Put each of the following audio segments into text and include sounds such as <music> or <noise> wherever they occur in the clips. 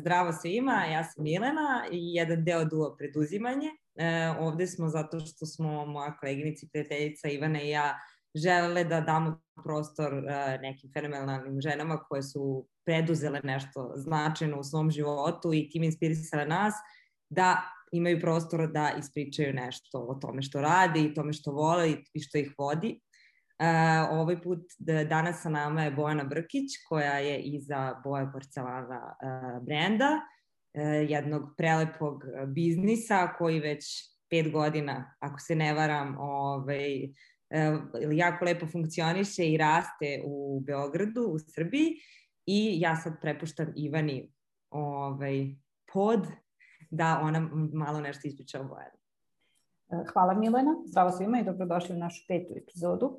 zdravo svima, ja sam Milena i jedan deo duo preduzimanje. E, ovde smo zato što smo moja koleginica i prijateljica Ivana i ja želele da damo prostor e, nekim fenomenalnim ženama koje su preduzele nešto značajno u svom životu i tim inspirisale nas da imaju prostora da ispričaju nešto o tome što rade i tome što vole i što ih vodi. Ovaj put danas sa nama je Bojana Brkić koja je iza Boja porcelana brenda, uh, jednog prelepog biznisa koji već pet godina, ako se ne varam, ovaj, uh, jako lepo funkcioniše i raste u Beogradu, u Srbiji i ja sad prepuštam Ivani ovaj, pod da ona malo nešto ispriča o Bojanu. Hvala Milena, zdravo svima i dobrodošli u našu petu epizodu.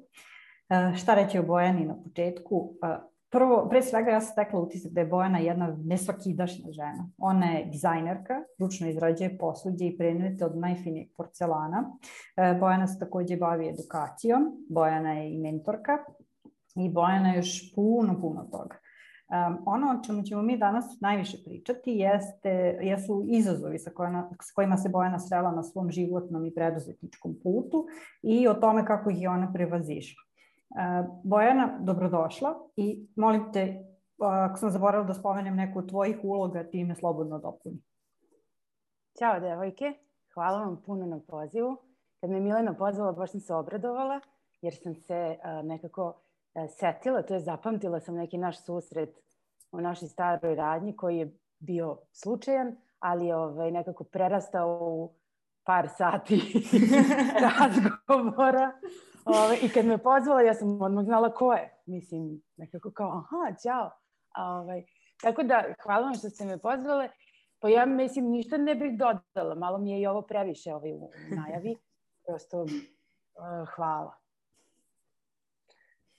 E, šta reći o Bojani na početku? E, prvo, pre svega ja sam tekla utisak da je Bojana jedna nesvakidašnja žena. Ona je dizajnerka, ručno izrađuje posuđe i predmete od najfinijeg porcelana. E, Bojana se takođe bavi edukacijom, Bojana je i mentorka i Bojana je još puno, puno toga. Um, ono o čemu ćemo mi danas najviše pričati jeste, jesu izazovi sa, kojima, s kojima se Bojana srela na svom životnom i preduzetničkom putu i o tome kako ih je ona prevazišla. Bojana, dobrodošla i molim te, ako sam zaboravila da spomenem neku od tvojih uloga, ti me slobodno dopuni. Ćao, devojke. Hvala vam puno na pozivu. Kad me Milena pozvala, baš sam se obradovala, jer sam se nekako setila, to je zapamtila sam neki naš susret u našoj staroj radnji koji je bio slučajan, ali je ovaj, nekako prerastao u par sati <laughs> razgovora Ove, I kad me pozvala, ja sam odmah znala ko je. Mislim, nekako kao, aha, ćao. Ove, tako da, hvala vam što ste me pozvale. Pa ja mislim, ništa ne bih dodala. Malo mi je i ovo previše ovaj, u najavi. Prosto, uh, hvala.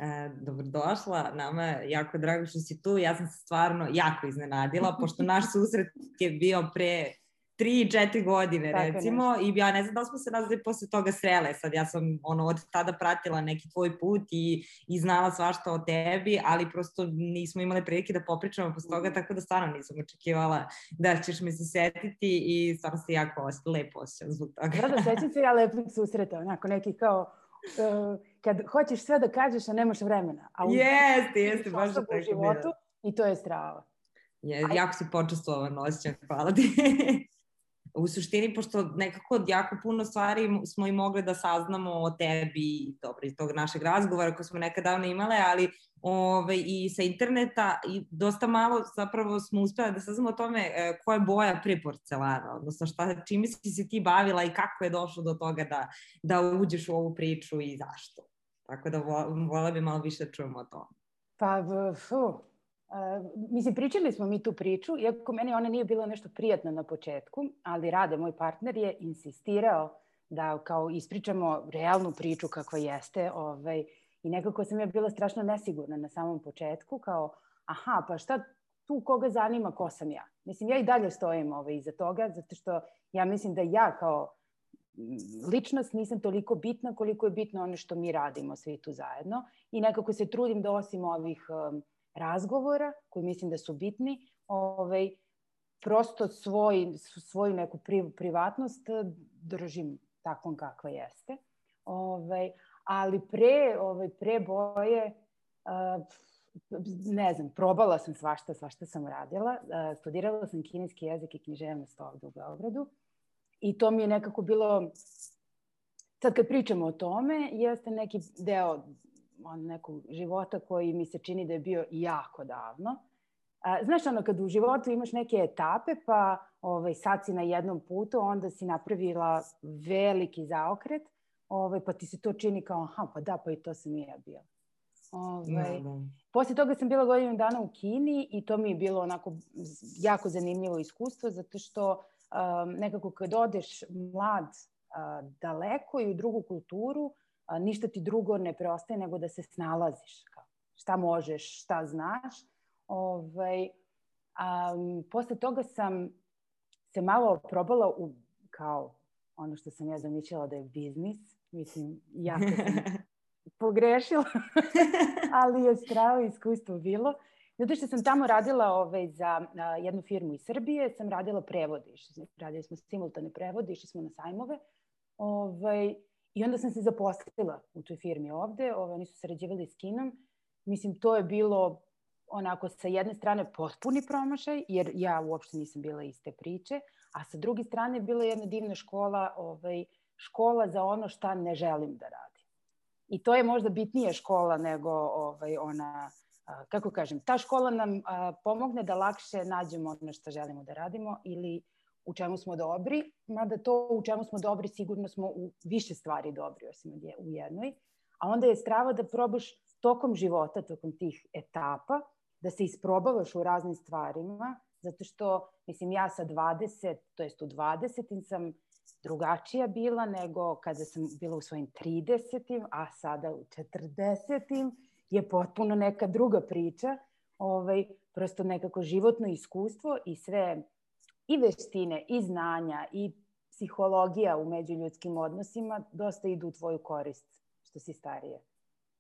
E, dobrodošla, nama je jako drago što si tu. Ja sam se stvarno jako iznenadila, <laughs> pošto naš susret je bio pre tri, četiri godine Tako recimo nešto. i ja ne znam da smo se nazvali posle toga srele, sad ja sam ono od tada pratila neki tvoj put i, i znala svašta o tebi, ali prosto nismo imali prilike da popričamo posle toga, tako da stvarno nisam očekivala da ćeš mi se setiti i stvarno se jako lepo osjećam zbog toga. Da, da, sećam se ja lepih susreta, onako neki kao uh, <laughs> kad hoćeš sve da kažeš, a nemaš vremena. A jeste, jeste, baš da tako životu, I to je strava. Je, jako si počestovan osjećam, hvala ti. <laughs> u suštini, pošto nekako jako puno stvari smo i mogli da saznamo o tebi, dobro, iz tog našeg razgovora koji smo nekad davno imale, ali ove, ovaj, i sa interneta i dosta malo zapravo smo uspeli da saznamo o tome e, koja je boja pre porcelana, odnosno šta, čime si se ti bavila i kako je došlo do toga da, da uđeš u ovu priču i zašto. Tako da vola bi malo više da čujemo o tome. Pa, fu, Uh, mislim, pričali smo mi tu priču, iako meni ona nije bila nešto prijatno na početku, ali Rade, moj partner, je insistirao da kao ispričamo realnu priču kakva jeste ovaj, i nekako sam ja bila strašno nesigurna na samom početku, kao aha, pa šta tu koga zanima ko sam ja? Mislim, ja i dalje stojim ovaj, iza toga, zato što ja mislim da ja kao ličnost nisam toliko bitna koliko je bitno ono što mi radimo svi tu zajedno i nekako se trudim da osim ovih um, razgovora koji mislim da su bitni, ovaj, prosto svoj, svoju neku privatnost eh, držim takvom kakva jeste. Ovaj, ali pre, ovaj, pre boje, uh, ne znam, probala sam svašta, svašta sam radila. Uh, studirala sam kineski jezik i književnost ovde u Beogradu. I to mi je nekako bilo, sad kad pričamo o tome, jeste neki deo on, nekog života koji mi se čini da je bio jako davno. A, znaš, ono, kad u životu imaš neke etape, pa ovaj, sad si na jednom putu, onda si napravila veliki zaokret, ovaj, pa ti se to čini kao, aha, pa da, pa i to sam i ja bila. Ovaj, no, no. Posle toga sam bila godinu dana u Kini i to mi je bilo onako jako zanimljivo iskustvo, zato što um, nekako kad odeš mlad uh, daleko i u drugu kulturu, a, ništa ti drugo ne preostaje nego da se snalaziš. Kao, šta možeš, šta znaš. Ovaj, a, posle toga sam se malo probala u, kao ono što sam ja zamišljala da je biznis. Mislim, jako sam <laughs> pogrešila, <laughs> ali je stravo iskustvo bilo. Zato što sam tamo radila ovaj, za a, jednu firmu iz Srbije, sam radila prevode. Radili smo simultane prevode, išli smo na sajmove. Ovaj, I onda sam se zaposlila u toj firmi ovde. Ovaj, oni su sarađivali s Kinom. Mislim, to je bilo onako sa jedne strane potpuni promašaj, jer ja uopšte nisam bila iz te priče, a sa druge strane bila jedna divna škola, ovaj, škola za ono šta ne želim da radim. I to je možda bitnija škola nego ovaj, ona kako kažem, ta škola nam pomogne da lakše nađemo ono što želimo da radimo ili u čemu smo dobri, mada to u čemu smo dobri sigurno smo u više stvari dobri osim u jednoj, a onda je strava da probaš tokom života, tokom tih etapa, da se isprobavaš u raznim stvarima, zato što, mislim, ja sa 20, to jest u 20 sam drugačija bila nego kada sam bila u svojim 30 a sada u 40 je potpuno neka druga priča. Ovaj, prosto nekako životno iskustvo i sve i veštine, i znanja, i psihologija u međuljudskim odnosima dosta idu u tvoju korist što si starije.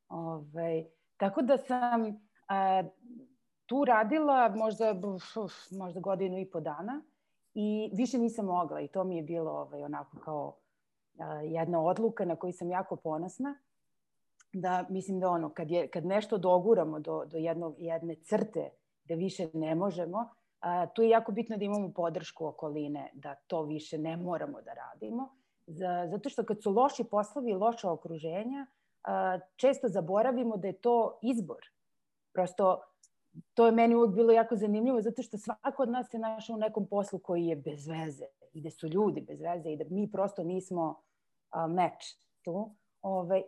Ovaj, tako da sam a, tu radila možda, možda godinu i po dana i više nisam mogla i to mi je bilo ovaj, onako kao a, jedna odluka na koju sam jako ponosna da mislim da ono, kad, je, kad nešto doguramo do, do jednog, jedne crte da više ne možemo, a, tu je jako bitno da imamo podršku okoline, da to više ne moramo da radimo. Za, zato što kad su loši poslovi i loša okruženja, a, često zaboravimo da je to izbor. Prosto to je meni uvijek bilo jako zanimljivo zato što svako od nas se našao u nekom poslu koji je bez veze i gde su ljudi bez veze i da mi prosto nismo a, meč tu. Ove, ovaj,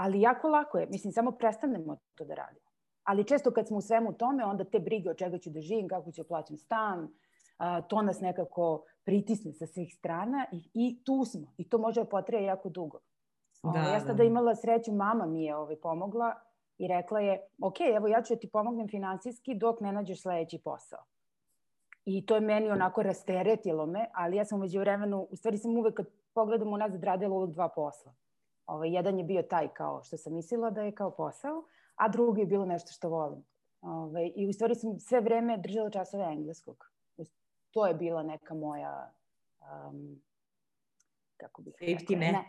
ali jako lako je. Mislim, samo prestanemo to da radimo. Ali često kad smo u svemu tome, onda te brige od čega ću da živim, kako ću da plaćam stan, a, to nas nekako pritisne sa svih strana i, i tu smo. I to može da potraje jako dugo. Da, o, ja sam da. imala sreću, mama mi je ovaj, pomogla i rekla je, ok, evo ja ću da ti pomognem finansijski dok ne nađeš sledeći posao. I to je meni onako rasteretilo me, ali ja sam umeđu vremenu, u stvari sam uvek kad pogledam unazad radila uvek dva posla. Ovaj, jedan je bio taj kao što sam mislila da je kao posao, a drugi je bilo nešto što volim. Ovaj, I u stvari sam sve vreme držala časove engleskog. To je bila neka moja um, kako bih Safety net. Ne.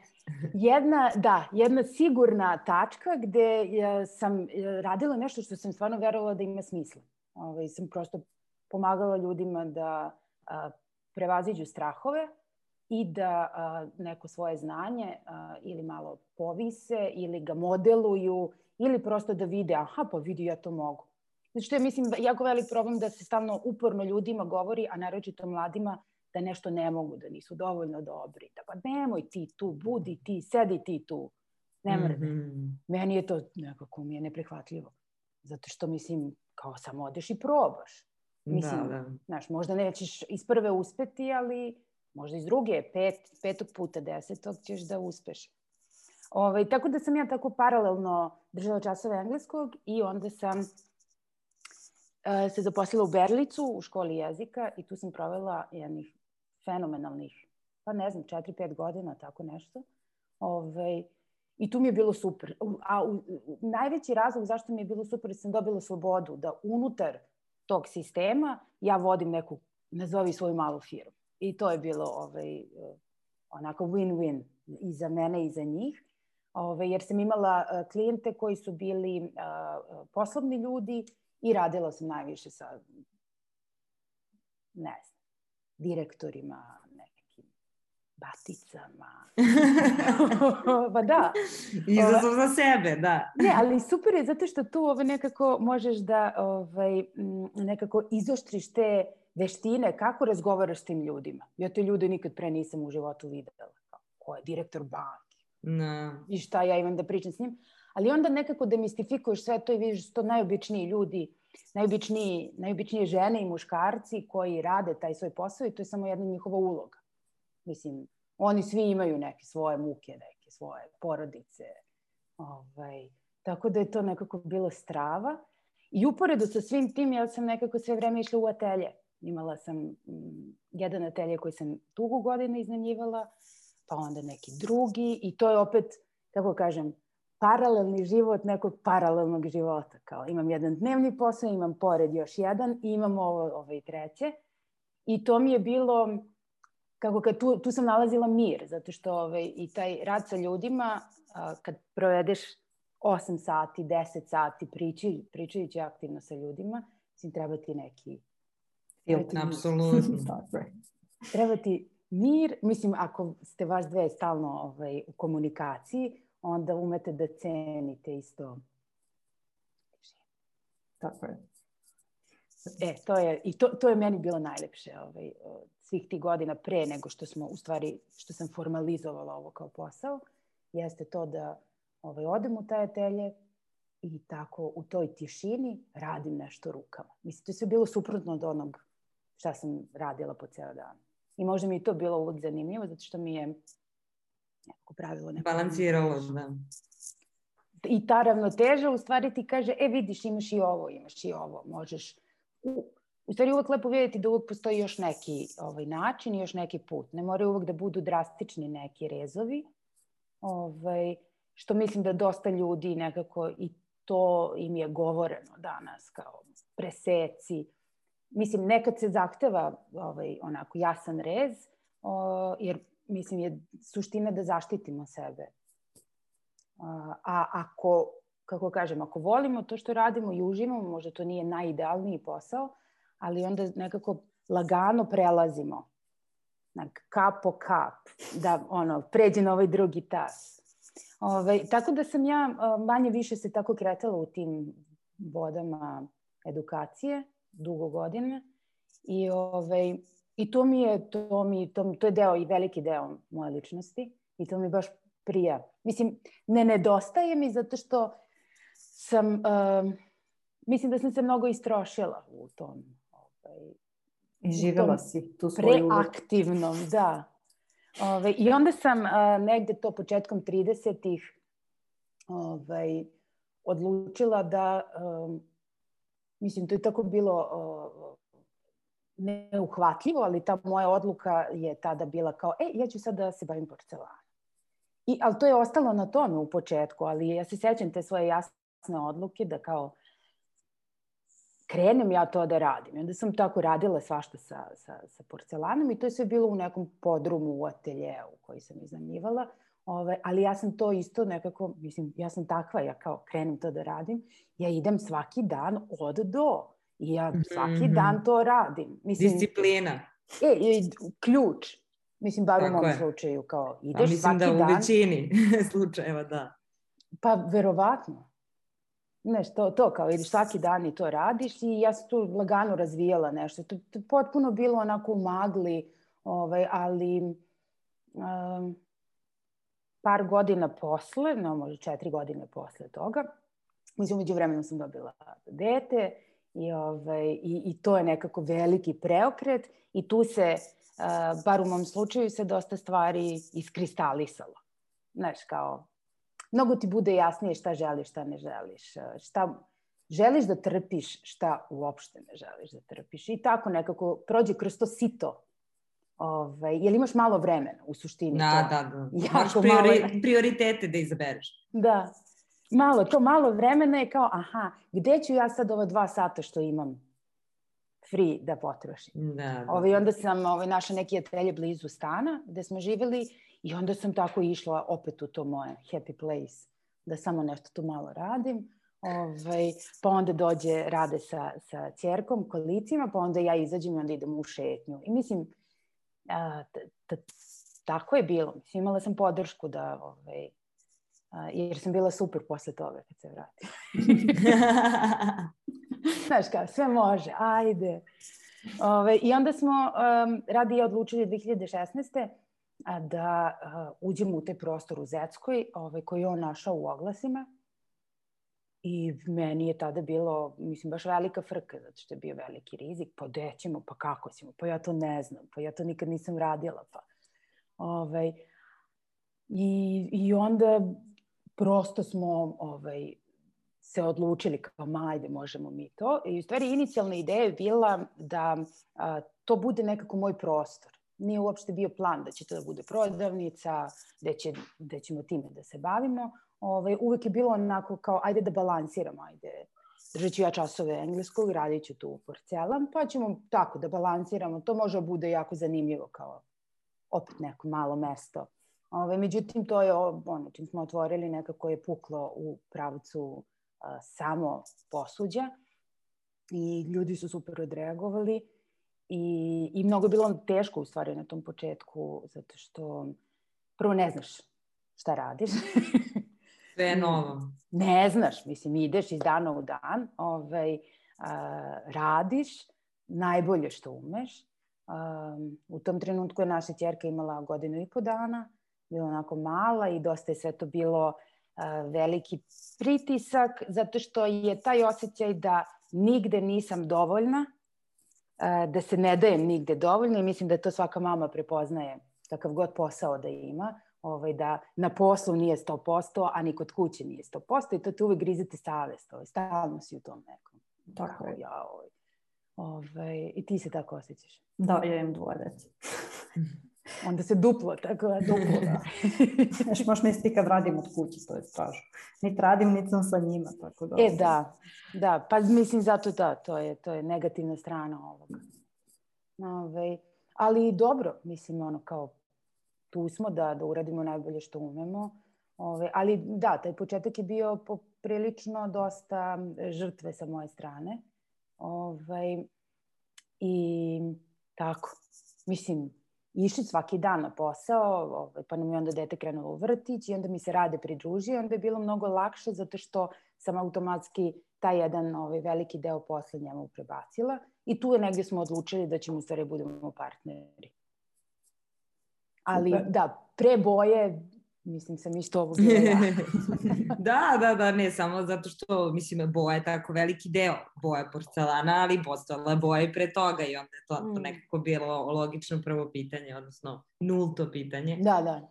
Jedna, da, jedna sigurna tačka gde sam radila nešto što sam stvarno verovala da ima smisla. Ovaj, sam prosto pomagala ljudima da a, prevaziđu strahove, i da a, neko svoje znanje a, ili malo povise ili ga modeluju ili prosto da vide, aha, pa vidi ja to mogu. Znači, što je, mislim, jako velik problem da se stalno uporno ljudima govori, a naročito mladima, da nešto ne mogu, da nisu dovoljno dobri. Da pa nemoj ti tu, budi ti, sedi ti tu. Ne mrde. Mm -hmm. Meni je to nekako mi je neprihvatljivo. Zato što, mislim, kao samo odeš i probaš. Mislim, da, da. znaš, možda nećeš iz prve uspeti, ali možda iz druge, pet, petog puta, desetog ćeš da uspeš. Ovaj, tako da sam ja tako paralelno držala časove engleskog i onda sam uh, se zaposlila u Berlicu u školi jezika i tu sam provela jednih fenomenalnih, pa ne znam, 4-5 godina, tako nešto. Ovaj, I tu mi je bilo super. A u, u, najveći razlog zašto mi je bilo super je da sam dobila slobodu da unutar tog sistema ja vodim neku, nazovi svoju malu firmu. I to je bilo ovaj, onako win-win i za mene i za njih. Ove, ovaj, jer sam imala uh, klijente koji su bili uh, poslovni ljudi i radila sam najviše sa ne znam, direktorima, nekim baticama. <laughs> pa da. Izazov za sebe, da. ne, ali super je zato što tu ovaj, nekako možeš da ovaj, nekako izoštriš te veštine kako razgovaraš s tim ljudima. Ja te ljude nikad pre nisam u životu videla. Ko je direktor banke? No. I šta ja imam da pričam s njim. Ali onda nekako demistifikuješ sve to i vidiš da to najobičniji ljudi, najobičniji, najobičnije žene i muškarci koji rade taj svoj posao i to je samo jedna njihova uloga. Mislim, oni svi imaju neke svoje muke, neke svoje porodice. Ovaj, tako da je to nekako bilo strava. I uporedo sa svim tim, ja sam nekako sve vreme išla u atelje. Imala sam mm, jedan atelje koji sam dugo godina iznajmljivala, pa onda neki drugi i to je opet, kako kažem, paralelni život nekog paralelnog života. Kao imam jedan dnevni posao, imam pored još jedan i imam ovo, ovo i treće. I to mi je bilo, kako kad tu, tu sam nalazila mir, zato što ovaj, i taj rad sa ljudima, a, kad provedeš 8 sati, 10 sati priči, pričajući aktivno sa ljudima, mislim, treba ti neki... Apsolutno. <laughs> treba ti mir, mislim, ako ste vas dve stalno ovaj, u komunikaciji, onda umete da cenite isto. Tako je. E, to je, i to, to je meni bilo najlepše ovaj, svih tih godina pre nego što smo, u stvari, što sam formalizovala ovo kao posao, jeste to da ovaj, odem u taj atelje i tako u toj tišini radim nešto rukama. Mislim, to je sve bilo suprotno od onog šta sam radila po ceo dan. I možda mi je to bilo uvod zanimljivo, zato što mi je nekako pravilo neko... Balansiralo, da. I ta ravnoteža u stvari ti kaže, e vidiš, imaš i ovo, imaš i ovo, možeš... U, u stvari uvek lepo vidjeti da uvek postoji još neki ovaj, način još neki put. Ne moraju uvek da budu drastični neki rezovi, ovaj, što mislim da dosta ljudi nekako i to im je govoreno danas kao preseci. Mislim, nekad se zahteva ovaj, onako jasan rez, o, jer mislim je suština da zaštitimo sebe. A ako, kako kažem, ako volimo to što radimo i uživamo, možda to nije najidealniji posao, ali onda nekako lagano prelazimo na kap po kap, da ono, pređe na ovaj drugi tas. Ove, ovaj, tako da sam ja manje više se tako kretala u tim vodama edukacije dugo godina i ovaj, I to mi je, to mi, to, to je deo i veliki deo moje ličnosti i to mi baš prija. Mislim, ne nedostaje mi zato što sam, uh, mislim da sam se mnogo istrošila u tom. Ovaj, I živela si tu svoju... Preaktivnom, da. Ove, ovaj, I onda sam uh, negde to početkom 30-ih ovaj, odlučila da, um, mislim, to je tako bilo uh, neuhvatljivo, ali ta moja odluka je tada bila kao, e, ja ću sad da se bavim porcelanom. I, ali to je ostalo na tome u početku, ali ja se sećam te svoje jasne odluke da kao krenem ja to da radim. I onda sam tako radila svašta sa, sa, sa porcelanom i to je sve bilo u nekom podrumu u ateljeu koji sam iznajmljivala. Ove, ovaj, ali ja sam to isto nekako, mislim, ja sam takva, ja kao krenem to da radim, ja idem svaki dan od do. I ja svaki mm -hmm. dan to radim. Mislim, Disciplina. E, e, ključ. Mislim, bar u mom slučaju, kao ideš svaki dan. mislim da u većini <laughs> slučajeva, da. Pa, verovatno. Znaš, to, to kao ideš svaki dan i to radiš i ja sam tu lagano razvijala nešto. To, to potpuno bilo onako u magli, ovaj, ali um, par godina posle, no možda četiri godine posle toga, mislim, umeđu vremenu sam dobila dete I, ovaj, i, I to je nekako veliki preokret i tu se, uh, bar u mom slučaju, se dosta stvari iskristalisalo. Znaš, kao, mnogo ti bude jasnije šta želiš, šta ne želiš, šta želiš da trpiš, šta uopšte ne želiš da trpiš. I tako nekako prođe kroz to sito Ovaj, jel imaš malo vremena u suštini? Da, to? da, da. Jako priori, malo... prioritete da izabereš. Da, malo, to malo vremena je kao, aha, gde ću ja sad ova dva sata što imam free da potrošim? Da, da. Ovaj, onda sam ovaj, našla neki atelje blizu stana gde smo živjeli i onda sam tako išla opet u to moje happy place, da samo nešto tu malo radim. Ovaj, pa onda dođe rade sa, sa čerkom, kolicima, pa onda ja izađem i onda idem u šetnju. I mislim, a, t, t, tako je bilo. Mislim, imala sam podršku da ovaj, jer sam bila super posle toga kad se vratim. <laughs> Znaš kao, sve može, ajde. Ove, I onda smo um, radi i odlučili 2016. A, da uh, uđemo u taj prostor u Zeckoj ovaj, koji je on našao u oglasima. I meni je tada bilo, mislim, baš velika frka, zato što je bio veliki rizik. Pa gde ćemo, pa kako ćemo, pa ja to ne znam, pa ja to nikad nisam radila. Pa. Ovaj, i, I onda prosto smo ovaj, se odlučili kao majde možemo mi to. I u stvari inicijalna ideja je bila da a, to bude nekako moj prostor. Nije uopšte bio plan da će to da bude prodavnica, da, će, da ćemo time da se bavimo, ovaj, uvek je bilo onako kao ajde da balansiramo, ajde držat ću ja časove engleskog, radit ću tu porcelan, pa ćemo tako da balansiramo. To može da bude jako zanimljivo kao opet neko malo mesto. Ove, međutim, to je ono, čim smo otvorili nekako je puklo u pravcu a, samo posuđa i ljudi su super odreagovali i, i mnogo je bilo teško u stvari na tom početku zato što prvo ne znaš šta radiš. <laughs> Sve je novo. Ne znaš, mislim, ideš iz dana u dan, ovaj, a, radiš najbolje što umeš. Um, u tom trenutku je naša čerka imala godinu i po dana, bila onako mala i dosta je sve to bilo uh, veliki pritisak, zato što je taj osjećaj da nigde nisam dovoljna, da se ne dajem nigde dovoljno i mislim da to svaka mama prepoznaje kakav god posao da ima, ovaj, da na poslu nije 100%, a ni kod kuće nije 100% i to te uvek grizete savest, ovaj, stalno si u tom nekom. Tako je. Ja, ovaj, ovaj, I ti se tako osjećaš. Da, ja imam dvoje dece. <laughs> Onda se duplo, tako da duplo, da. <laughs> Znaš, možeš misliti kad radim od kuće, to je strašno. Niti radim, niti sam sa njima, tako da... E, da, da, pa mislim zato da, to je, to je negativna strana ovoga. Ove, ali dobro, mislim, ono, kao tu smo da, da uradimo najbolje što umemo. Ove, ali da, taj početak je bio poprilično dosta žrtve sa moje strane. Ove, I tako, mislim, išli svaki dan na posao, ovaj, pa nam je onda dete krenulo u vrtić i onda mi se rade pridružio. Onda je bilo mnogo lakše zato što sam automatski taj jedan ovaj, veliki deo posla njemu prebacila i tu je negdje smo odlučili da ćemo u stvari budemo partneri. Ali Super. da, pre boje Mislim, sam isto ovo bila ja. <laughs> da, da, da, ne, samo zato što, mislim, boja je tako veliki deo boja porcelana, ali postojala boja i pre toga i onda je to, mm. to nekako bilo logično prvo pitanje, odnosno nulto pitanje. Da, da.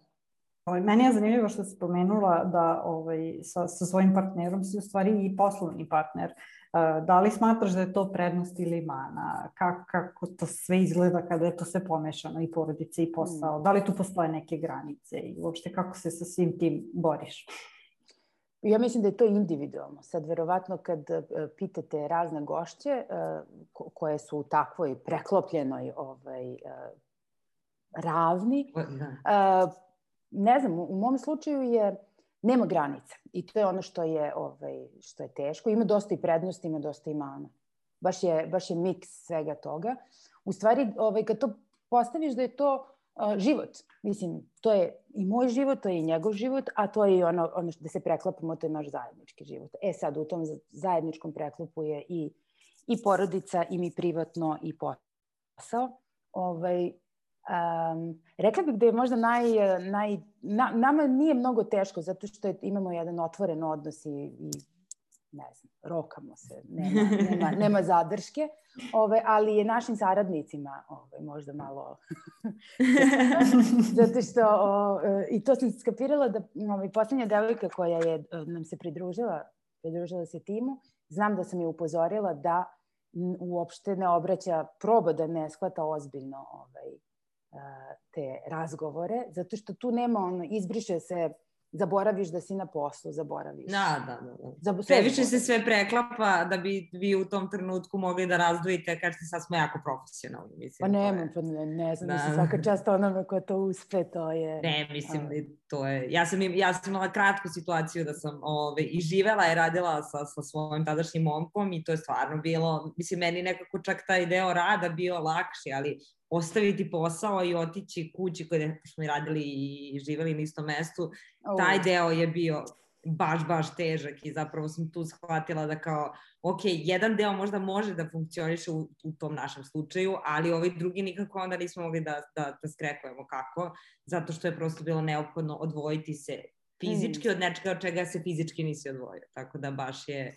Ovaj, meni je zanimljivo što si spomenula da ovaj, sa, sa svojim partnerom si u stvari i poslovni partner. Uh, da li smatraš da je to prednost ili mana? Kako, kako to sve izgleda kada je to sve pomešano i porodice i posao? Mm. Da li tu postoje neke granice i uopšte kako se sa svim tim boriš? Ja mislim da je to individualno. Sad, verovatno, kad uh, pitate razne gošće uh, koje su u takvoj preklopljenoj ovaj, ravni, da ne znam, u mom slučaju je nema granica i to je ono što je ovaj što je teško. Ima dosta i prednosti, ima dosta i mana. Baš je baš je miks svega toga. U stvari, ovaj kad to postaviš da je to uh, život. Mislim, to je i moj život, to je i njegov život, a to je i ono, ono što da se preklapamo, to je naš zajednički život. E sad, u tom zajedničkom preklopu je i, i porodica, i mi privatno, i posao. Ovaj, Um, rekla bih da je možda naj, naj na, nama nije mnogo teško zato što je, imamo jedan otvoren odnos i, i ne znam, rokamo se, nema, nema, <laughs> nema zadrške, ove, ali je našim saradnicima ove, možda malo <laughs> zato što o, i to sam skapirala da ove, poslednja devojka koja je nam se pridružila pridružila se timu, znam da sam je upozorila da uopšte ne obraća, proba da ne shvata ozbiljno ovaj, te razgovore, zato što tu nema ono, izbriše se zaboraviš da si na poslu, zaboraviš. Da, da, da. da. Zab Previše se sve preklapa da bi vi u tom trenutku mogli da razdvojite, kažete sad smo jako profesionalni. Mislim, pa nema, pa ne, ne znam, da. mislim, svaka čast onome ko to uspe, to je... Ne, mislim, a... to je... Ja sam, ja sam imala kratku situaciju da sam ove, i živela i radila sa, sa svojim tadašnjim momkom i to je stvarno bilo, mislim, meni nekako čak taj deo rada bio lakši, ali ostaviti posao i otići kući koje smo i radili i živeli na istom mestu, taj deo je bio baš, baš težak i zapravo sam tu shvatila da kao, ok, jedan deo možda može da funkcioniše u, u tom našem slučaju, ali ovaj drugi nikako onda nismo mogli da, da, da skrekujemo kako, zato što je prosto bilo neophodno odvojiti se fizički mm. od nečega od čega se fizički nisi odvojio. Tako da baš je...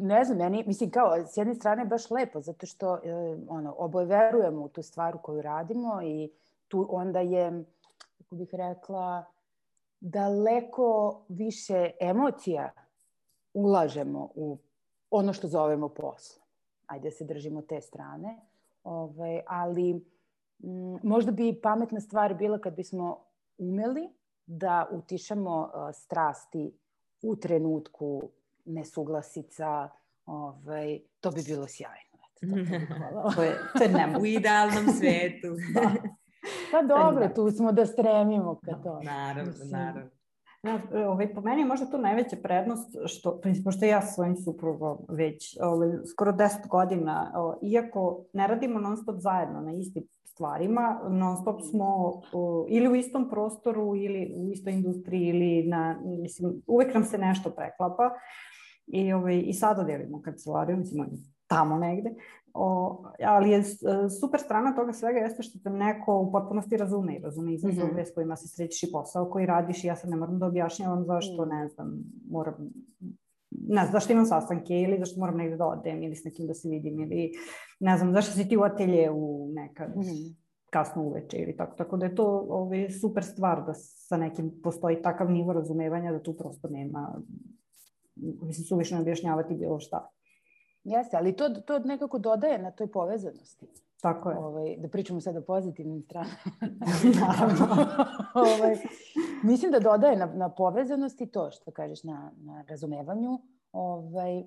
Ne znam, meni, mislim kao, s jedne strane baš lepo, zato što e, ono, oboje verujemo u tu stvar koju radimo i tu onda je, kako bih rekla, daleko više emocija ulažemo u ono što zovemo poslo. Ajde da se držimo te strane. Ove, ovaj, ali m, možda bi pametna stvar bila kad bismo umeli da utišamo strasti u trenutku nesuglasica, ovaj, to bi bilo sjajno. <laughs> to, je, to je nemoguće. U idealnom svetu. <laughs> da. Pa dobro, tu smo da stremimo ka to. Naravno, naravno. Ja, ovaj, po meni je možda to najveća prednost, što, pošto ja svojim suprugom već ovaj, skoro 10 godina, ovaj, iako ne radimo non stop zajedno na istim stvarima, non stop smo uh, ili u istom prostoru ili u istoj industriji ili na, mislim, uvek nam se nešto preklapa i, ovaj, i sada delimo kancelariju, mislim, tamo negde, O, ali je e, super strana toga svega jeste što te neko u potpunosti razume i razume izazove mm -hmm. s kojima se srećiš i posao koji radiš i ja sad ne moram da objašnjavam zašto, ne znam, moram ne znam, zašto imam sastanke ili zašto moram negde da odem ili s nekim da se vidim ili ne znam, zašto si ti u atelje u nekad mm -hmm. kasno uveče ili tako. Tako da je to ovaj, super stvar da sa nekim postoji takav nivo razumevanja da tu prosto nema, mislim, suvišno objašnjavati bilo šta. Jeste, ali to, to nekako dodaje na toj povezanosti. Tako je. Ovaj, da pričamo sad o pozitivnim stranama. <laughs> Naravno. <laughs> ovaj, mislim da dodaje na, na povezanosti to što kažeš na, na razumevanju. Ovaj,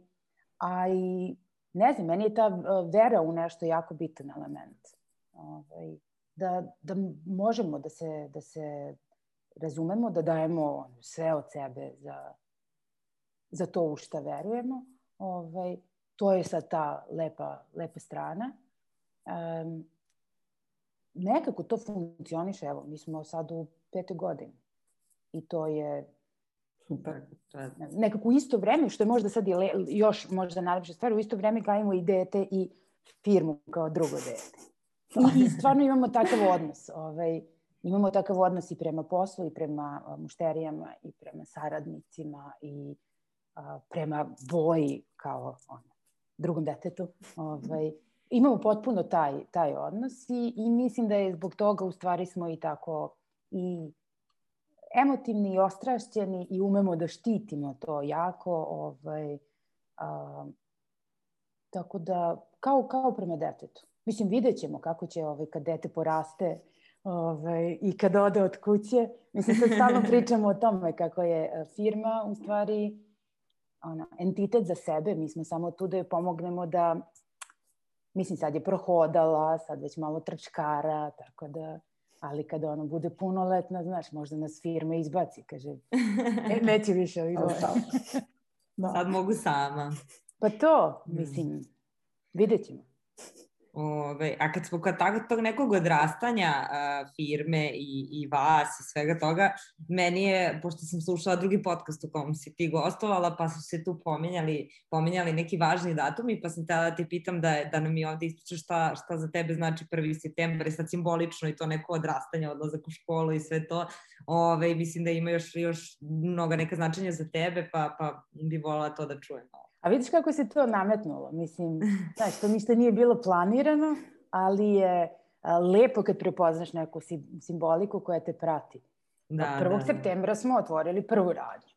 a i ne znam, meni je ta vera u nešto jako bitan element. Ovaj, da, da možemo da se, da se razumemo, da dajemo sve od sebe za, za to u šta verujemo. Ovaj, to je sad ta lepa, lepa strana. Um, nekako to funkcioniše, evo, mi smo sad u petoj godini i to je Super. Nekako u isto vreme, što je možda sad je le, još možda najlepša stvar, u isto vreme gajimo i dete i firmu kao drugo dete. I, i stvarno imamo takav odnos. Ovaj, imamo takav odnos i prema poslu i prema mušterijama i prema saradnicima i a, prema boji kao ono, drugom detetu. Ovaj, imamo potpuno taj, taj odnos i, i mislim da je zbog toga u stvari smo i tako i emotivni i ostrašćeni i umemo da štitimo to jako. Ovaj, a, tako da, kao, kao prema detetu. Mislim, vidjet ćemo kako će ovaj, kad dete poraste ovaj, i kad ode od kuće. Mislim, sad stalno <laughs> pričamo o tome kako je firma u stvari ona, entitet za sebe, mi smo samo tu da joj pomognemo da, mislim sad je prohodala, sad već malo trčkara, tako da, ali kada ona bude punoletna, znaš, možda nas firma izbaci, kaže, <laughs> e, neće više ovih da. Sad mogu sama. Pa to, mm. mislim, vidjet ćemo. Ove, a kad smo kod tog nekog odrastanja a, firme i, i vas i svega toga, meni je, pošto sam slušala drugi podcast u kom si ti gostovala, pa su se tu pominjali, pominjali neki važni datumi, pa sam tada da te pitam da, da nam i ovde ispričaš šta, šta za tebe znači 1. septembar i sad simbolično i to neko odrastanje, odlazak u školu i sve to. Ove, mislim da ima još, još mnoga neka značenja za tebe, pa, pa bi volala to da čujem. A vidiš kako se to nametnulo. Mislim, <laughs> znaš, to ništa nije bilo planirano, ali je lepo kad prepoznaš neku simboliku koja te prati. Da, 1. Da, da, septembra smo otvorili prvu radnju.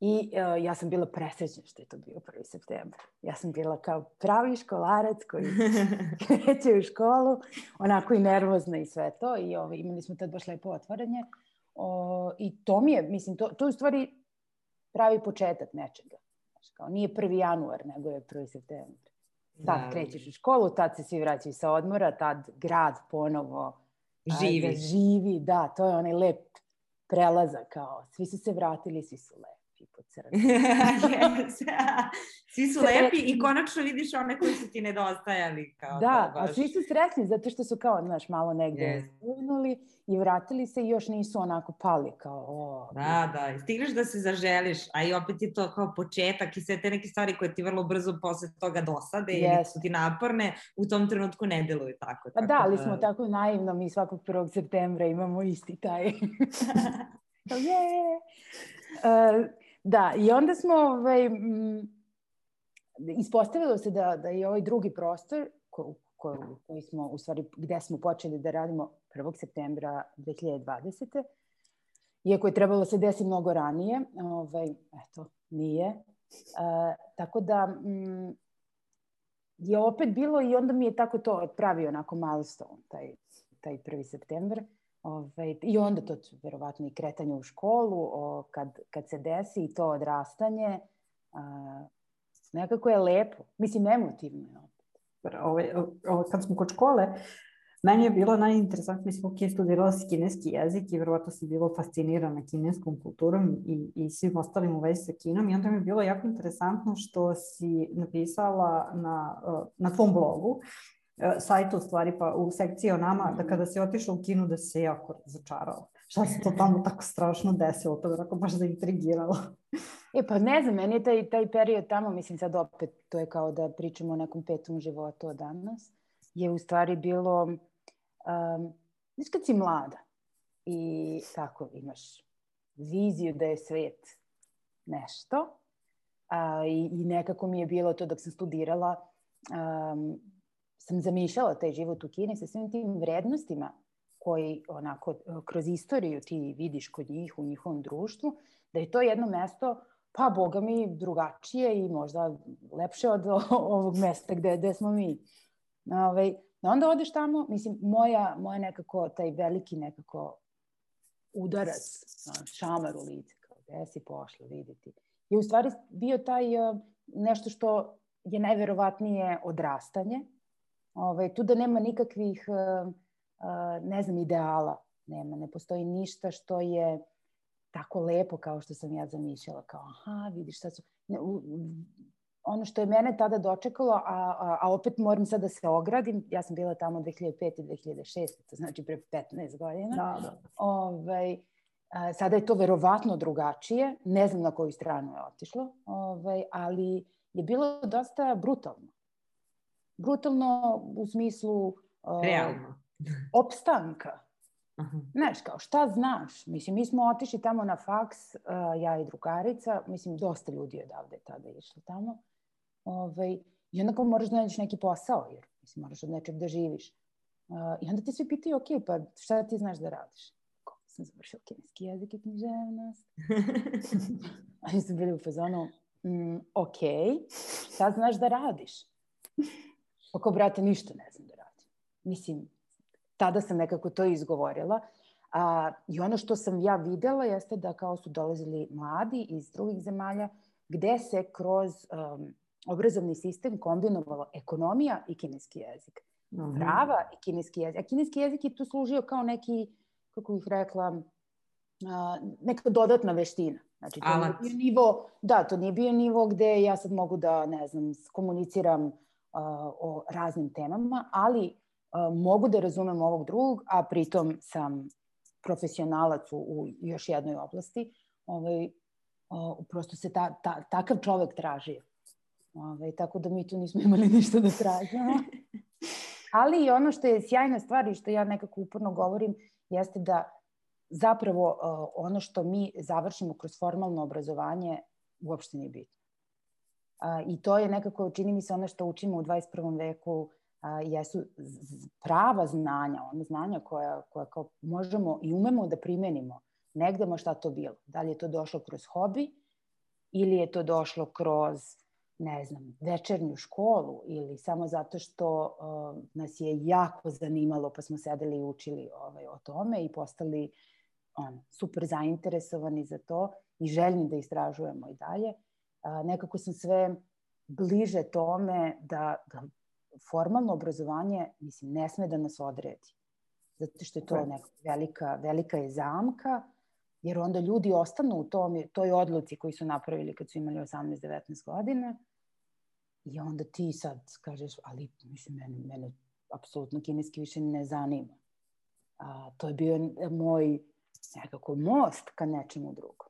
I uh, ja sam bila presrećna što je to bio 1. septembar. Ja sam bila kao pravi školarac koji <laughs> kreće u školu, onako i nervozna i sve to. I ovaj, imali smo tad baš lepo otvaranje. O, I to mi je, mislim, to, to je u stvari pravi početak nečega. Kao, nije 1. januar, nego je 1. septembar. Tad da. krećeš u školu, tad se svi vraćaju sa odmora, tad grad ponovo živi. Da živi, da, to je onaj lep prelazak, kao, svi su se vratili, svi su lepi po crni. <laughs> <laughs> svi su lepi i konačno vidiš one koji su ti nedostajali. Kao da, baš... a svi su sretni zato što su kao, znaš, malo negde yes. i vratili se i još nisu onako pali kao, o. Da, da, i stigneš da se zaželiš, a i opet je to kao početak i sve te neke stvari koje ti vrlo brzo posle toga dosade yes. ili su ti naporne, u tom trenutku ne deluju tako. Pa da, ali da... smo tako naivno, mi svakog 1. septembra imamo isti taj. <laughs> Je! Uh, Da, i onda smo, ovaj, m, ispostavilo se da, da je ovaj drugi prostor ko, ko, koji smo, u stvari, gde smo počeli da radimo 1. septembra 2020. Iako je trebalo da se desi mnogo ranije, ovaj, eto, nije. E, tako da m, je opet bilo i onda mi je tako to pravi onako milestone, taj, taj 1. septembar. Ove, I onda to verovatno i kretanje u školu, o, kad, kad se desi i to odrastanje, a, nekako je lepo. Mislim, emotivno je opet. Ove, ove, kad smo kod škole, Meni je bilo najinteresantnije, mislim, ok, studirala si kineski jezik i verovatno si bilo fascinirana kineskom kulturom i, i svim ostalim u vezi sa Kinom i onda mi je bilo jako interesantno što si napisala na, na tvom blogu sajtu u stvari, pa u sekciji o nama, da kada si otišla u kinu da se jako razočarala. Šta se to tamo tako strašno desilo? To je onako baš zaintrigiralo. E pa ne znam, meni je taj, taj period tamo, mislim sad opet, to je kao da pričamo o nekom petom životu od danas, je u stvari bilo, um, znaš kad si mlada i tako imaš viziju da je svet nešto a, i, i nekako mi je bilo to dok sam studirala um, sam zamišljala taj život u Kini sa svim tim vrednostima koji onako kroz istoriju ti vidiš kod njih u njihovom društvu, da je to jedno mesto pa boga mi drugačije i možda lepše od ovog mesta gde, gde smo mi. Ove, ovaj, onda odeš tamo, mislim, moja, moja nekako, taj veliki nekako udarac, šamar u lice, kao gde si pošla videti, je u stvari bio taj nešto što je najverovatnije odrastanje, Ovaj, tu da nema nikakvih, uh, uh, ne znam, ideala. Nema, ne postoji ništa što je tako lepo kao što sam ja zamišljala. Kao, aha, vidiš sad su... Ne, u, ono što je mene tada dočekalo, a, a, a opet moram sad da se ogradim, ja sam bila tamo 2005. i 2006. To znači pre 15 godina. Da, da. Ovaj, a, sada je to verovatno drugačije, ne znam na koju stranu je otišlo, ovaj, ali je bilo dosta brutalno brutalno u smislu Realno. <laughs> opstanka. Aha. Znaš, kao šta znaš? Mislim, mi smo otišli tamo na faks, uh, ja i drugarica, mislim, dosta ljudi je odavde tada išlo tamo. Ovaj, I onda kao moraš da nađeš neki posao, jer mislim, moraš od nečeg da živiš. Uh, I onda te svi pitaju, ok, pa šta ti znaš da radiš? Kako sam završila kineski jezik i književnost. <laughs> A oni su bili u fazonu, mm, ok, šta znaš da radiš? Pa kao, brate, ništa ne znam da radim. Mislim, tada sam nekako to izgovorila. A, I ono što sam ja videla jeste da kao su dolazili mladi iz drugih zemalja, gde se kroz um, obrazovni sistem kombinovalo ekonomija i kineski jezik. Mm -hmm. Prava i kineski jezik. A kineski jezik je tu služio kao neki, kako bih rekla, a, neka dodatna veština. Znači, to Alat. nije bio nivo, da, to nije bio nivo gde ja sad mogu da, ne znam, komuniciram o raznim temama, ali mogu da razumem ovog drugog, a pritom sam profesionalac u, u još jednoj oblasti, ovaj, o, prosto se ta, ta, takav čovek traži. Ovaj, tako da mi tu nismo imali <laughs> ništa da tražimo. Ali ono što je sjajna stvar i što ja nekako uporno govorim jeste da zapravo uh, ono što mi završimo kroz formalno obrazovanje uopšte nije bitno. I to je nekako, čini mi se, ono što učimo u 21. veku jesu prava znanja, ono znanja koja, koja kao možemo i umemo da primenimo negde šta to bilo. Da li je to došlo kroz hobi ili je to došlo kroz ne znam, večernju školu ili samo zato što uh, nas je jako zanimalo pa smo sedeli i učili ovaj, o tome i postali on, super zainteresovani za to i željni da istražujemo i dalje a, nekako sam sve bliže tome da, da formalno obrazovanje, mislim, ne sme da nas odredi. Zato što je to neka velika, velika je zamka, jer onda ljudi ostanu u tom, toj odluci koji su napravili kad su imali 18-19 godina i onda ti sad kažeš, ali mislim, mene, mene apsolutno kineski više ne zanima. A, to je bio moj nekako most ka nečemu drugom.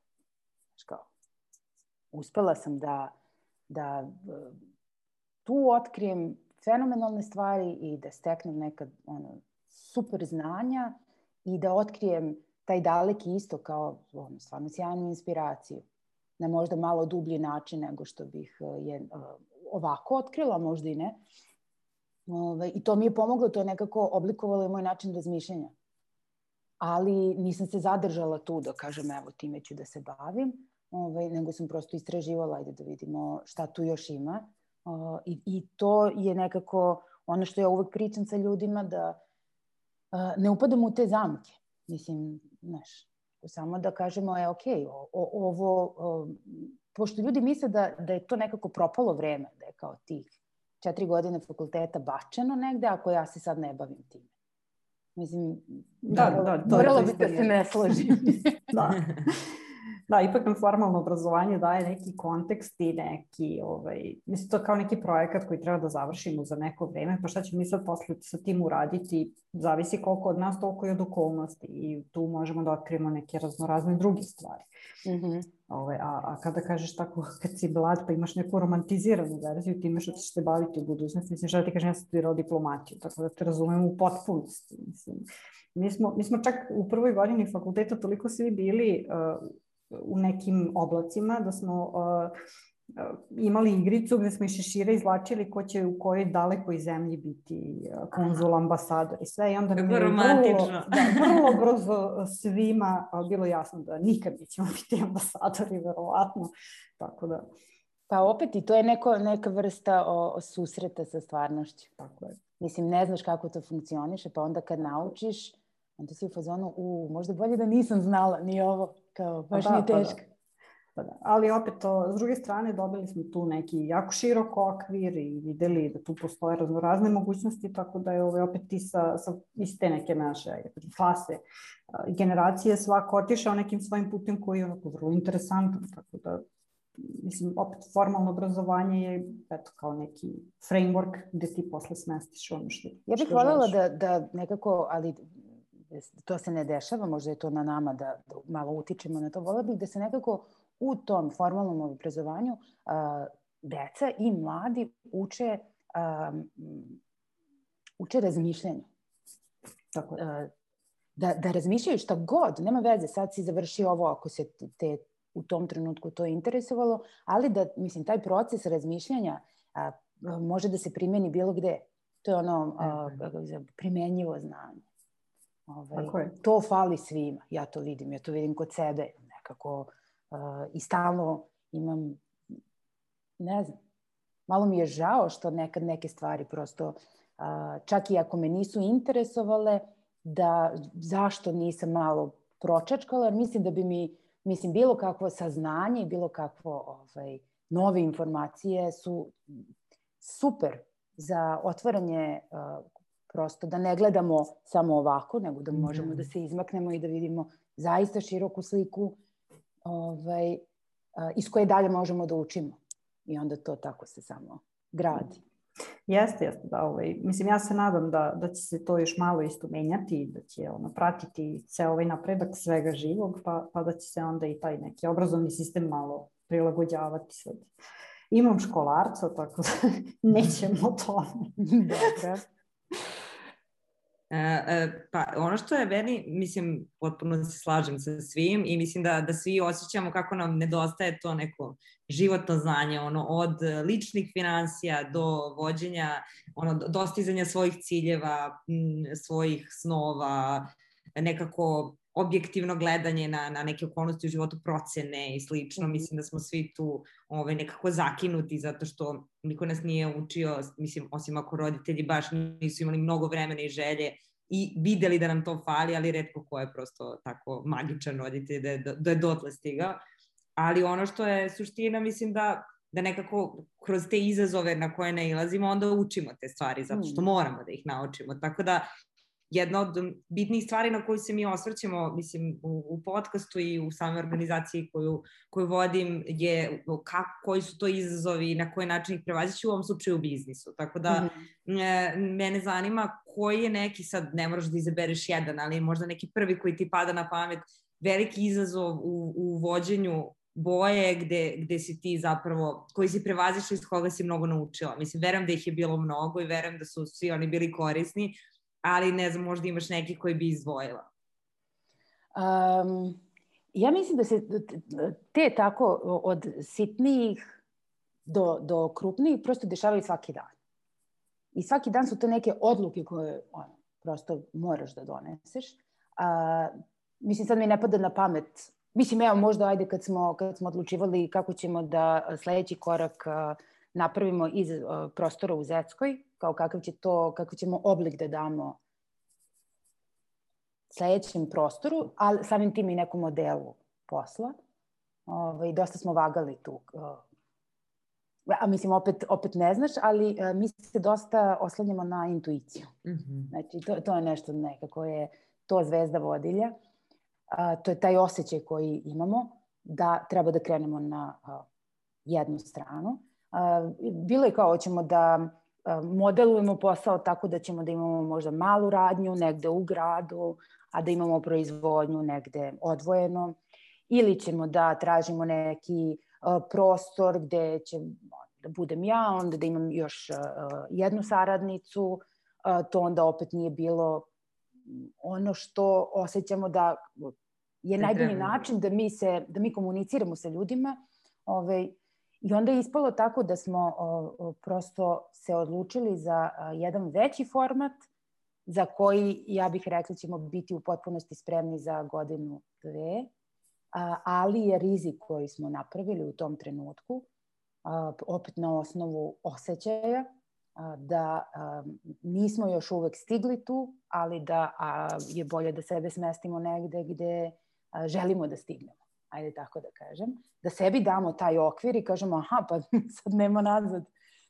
Znaš kao, uspela sam da, da tu otkrijem fenomenalne stvari i da steknem neka ono, super znanja i da otkrijem taj daleki isto kao ono, stvarno sjajnu inspiraciju na možda malo dublji način nego što bih je ovako otkrila, možda i ne. Ove, I to mi je pomoglo, to je nekako oblikovalo i moj način razmišljanja. Ali nisam se zadržala tu da kažem evo time ću da se bavim, ovaj, nego sam prosto istraživala, ajde da vidimo šta tu još ima. Uh, i, I to je nekako ono što ja uvek pričam sa ljudima, da uh, ne upadam u te zamke. Mislim, znaš, samo da kažemo, je, ok, o, o, ovo, o, pošto ljudi misle da, da je to nekako propalo vreme, da je kao tih četiri godine fakulteta bačeno negde, ako ja se sad ne bavim time. Mislim, da, da, da, to moralo bi da se ne složim. <laughs> da. <laughs> Da, ipak nam formalno obrazovanje daje neki kontekst i neki, ovaj, mislim, to kao neki projekat koji treba da završimo za neko vreme, pa šta ćemo mi sad posle sa tim uraditi, zavisi koliko od nas, toliko i od okolnosti i tu možemo da otkrijemo neke raznorazne druge stvari. Mm -hmm. Ove, ovaj, a, a kada kažeš tako, <laughs> kad si mlad pa imaš neku romantiziranu verziju time što ćeš se baviti u budućnosti, mislim, šta da ti kažem, ja sam studirao diplomatiju, tako da te razumem u potpunosti. Mislim, mi smo, mi smo čak u prvoj godini fakulteta toliko svi bili uh, u nekim oblacima, da smo uh, uh, imali igricu gde smo iz šešira izlačili ko će u kojoj dalekoj zemlji biti uh, konzul, ambasador i sve. I onda nam je vrlo, da, vrlo <laughs> brzo svima bilo jasno da nikad nećemo biti ambasadori, verovatno. Tako da... Pa opet i to je neko, neka vrsta o, o susreta sa stvarnošću. Tako je. Mislim, ne znaš kako to funkcioniše, pa onda kad naučiš, onda si u fazonu, u, možda bolje da nisam znala ni ovo. Kao, baš pa da, nije teško. Pa da. Pa da. Ali opet, to, s druge strane, dobili smo tu neki jako širok okvir i videli da tu postoje raznorazne mogućnosti, tako da je ovaj, opet ti sa, sa iste neke naše fase generacije svako otišao nekim svojim putem koji je onako vrlo interesantan, tako da mislim, opet formalno obrazovanje je eto, kao neki framework gde ti posle smestiš ono što Ja bih voljela da, da nekako, ali to se ne dešava, možda je to na nama da, da malo utičemo na to. Vola bih da se nekako u tom formalnom obrazovanju a, deca i mladi uče, a, uče razmišljanju. Tako a, da, da razmišljaju šta god, nema veze, sad si završio ovo ako se te u tom trenutku to interesovalo, ali da, mislim, taj proces razmišljanja a, može da se primeni bilo gde. To je ono a, primenjivo znanje. Ovaj, to fali svima, ja to vidim, ja to vidim kod sebe nekako uh, i stalno imam, ne znam, malo mi je žao što nekad neke stvari prosto, uh, čak i ako me nisu interesovale, da zašto nisam malo pročačkala, jer mislim da bi mi, mislim, bilo kakvo saznanje i bilo kakvo ovaj, nove informacije su super za otvaranje uh, prosto da ne gledamo samo ovako, nego da možemo da, da se izmaknemo i da vidimo zaista široku sliku ovaj, iz koje dalje možemo da učimo. I onda to tako se samo gradi. Jeste, jeste, da, ovaj, mislim, ja se nadam da, da će se to još malo isto menjati i da će ono, pratiti ceo ovaj napredak svega živog, pa, pa da će se onda i taj neki obrazovni sistem malo prilagođavati sad. Imam školarca, tako da <laughs> nećemo tome. Dobro. E, e, pa ono što je meni, mislim, potpuno se slažem sa svim i mislim da, da svi osjećamo kako nam nedostaje to neko životno znanje, ono, od ličnih financija do vođenja, ono, dostizanja svojih ciljeva, svojih snova, nekako objektivno gledanje na, na neke okolnosti u životu, procene i slično. -hmm. Mislim da smo svi tu ovaj, nekako zakinuti zato što niko nas nije učio, mislim, osim ako roditelji baš nisu imali mnogo vremena i želje i videli da nam to fali, ali redko ko je prosto tako magičan roditelj da je, da je dotle stigao. Ali ono što je suština, mislim da da nekako kroz te izazove na koje ne ilazimo, onda učimo te stvari, zato što mm. moramo da ih naučimo. Tako da jedna od bitnih stvari na koju se mi osvrćemo, mislim, u, u podcastu i u samoj organizaciji koju, koju vodim je kako, koji su to izazovi i na koji način ih prevazići u ovom slučaju u biznisu. Tako da mm -hmm. mene zanima koji je neki, sad ne moraš da izabereš jedan, ali možda neki prvi koji ti pada na pamet, veliki izazov u, u vođenju boje gde, gde si ti zapravo, koji si prevazišao iz koga si mnogo naučila. Mislim, verujem da ih je bilo mnogo i verujem da su svi oni bili korisni, ali ne znam, možda imaš neki koji bi izdvojila. Um, ja mislim da se te tako od sitnijih do, do krupnijih prosto dešavaju svaki dan. I svaki dan su to neke odluke koje ono, prosto moraš da doneseš. A, mislim, sad mi ne pada na pamet. Mislim, evo, možda ajde kad smo, kad smo odlučivali kako ćemo da sledeći korak a, napravimo iz a, prostora u Zeckoj, kao kakav će to, kako ćemo oblik da damo sledećem prostoru, ali samim tim i nekom modelu posla. Ovaj, dosta smo vagali tu. A mislim, opet, opet ne znaš, ali mi se dosta oslanjamo na intuiciju. Mm -hmm. Znači, to, to je nešto nekako je to zvezda vodilja. A, to je taj osjećaj koji imamo da treba da krenemo na a, jednu stranu. Bilo je kao, hoćemo da modelujemo posao tako da ćemo da imamo možda malu radnju negde u gradu, a da imamo proizvodnju negde odvojeno. Ili ćemo da tražimo neki prostor gde će da budem ja, onda da imam još jednu saradnicu, to onda opet nije bilo ono što osjećamo da je najbolji način da mi se da mi komuniciramo sa ljudima. Ovaj I onda je ispalo tako da smo prosto se odlučili za jedan veći format za koji, ja bih rekla, ćemo biti u potpunosti spremni za godinu, dve, a, ali je rizik koji smo napravili u tom trenutku, opet na osnovu osjećaja, da nismo još uvek stigli tu, ali da je bolje da sebe smestimo negde gde želimo da stignemo ajde tako da kažem, da sebi damo taj okvir i kažemo aha, pa <laughs> sad nema nazad.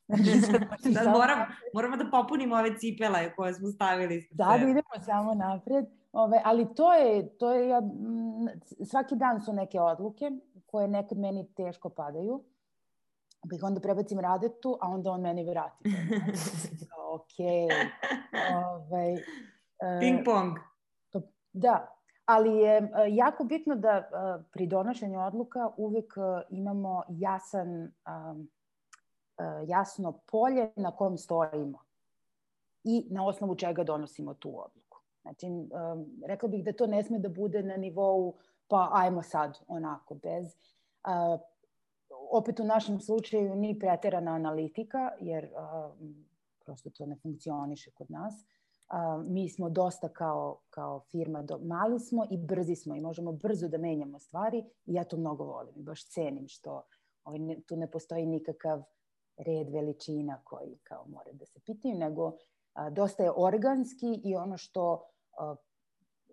Znači, <laughs> sad da, moram, moramo da popunimo ove cipele koje smo stavili. Da, da idemo samo napred. Ove, ali to je, to je ja, svaki dan su neke odluke koje nekad meni teško padaju. Pa ih onda prebacim Radetu, a onda on meni vrati. <laughs> ok. Ove, Ping pong. Da, ali je e, jako bitno da e, pri donošenju odluka uvek e, imamo jasan, jasno polje na kom stojimo i na osnovu čega donosimo tu odluku. Znači, rekla bih da to ne sme da bude na nivou pa ajmo sad onako, bez... Opet u našem slučaju ni preterana analitika, jer prosto to ne funkcioniše kod nas a, mi smo dosta kao, kao firma, do, mali smo i brzi smo i možemo brzo da menjamo stvari i ja to mnogo volim i baš cenim što ovaj, ne, tu ne postoji nikakav red veličina koji kao mora da se pitaju, nego a, dosta je organski i ono što a,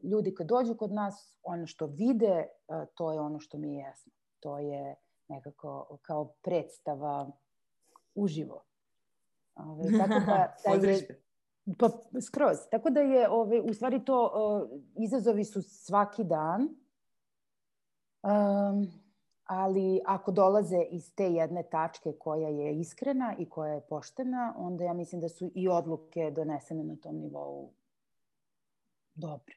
ljudi kad dođu kod nas, ono što vide, a, to je ono što mi jesmo. To je nekako kao predstava uživo. Ove, ovaj, tako da, <laughs> da je, Pa skroz. Tako da je, ove, u stvari to, uh, izazovi su svaki dan, um, ali ako dolaze iz te jedne tačke koja je iskrena i koja je poštena, onda ja mislim da su i odluke donesene na tom nivou dobre.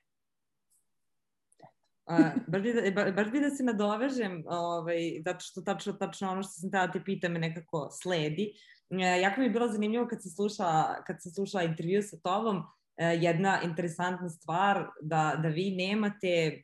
A, baš, bi da, baš bi da se nadovežem, ovaj, zato što tačno, tačno ono što sam tada te pita me nekako sledi. E, jako mi je bilo zanimljivo kad sam slušala, kad sam slušala intervju sa tobom, e, jedna interesantna stvar da, da vi nemate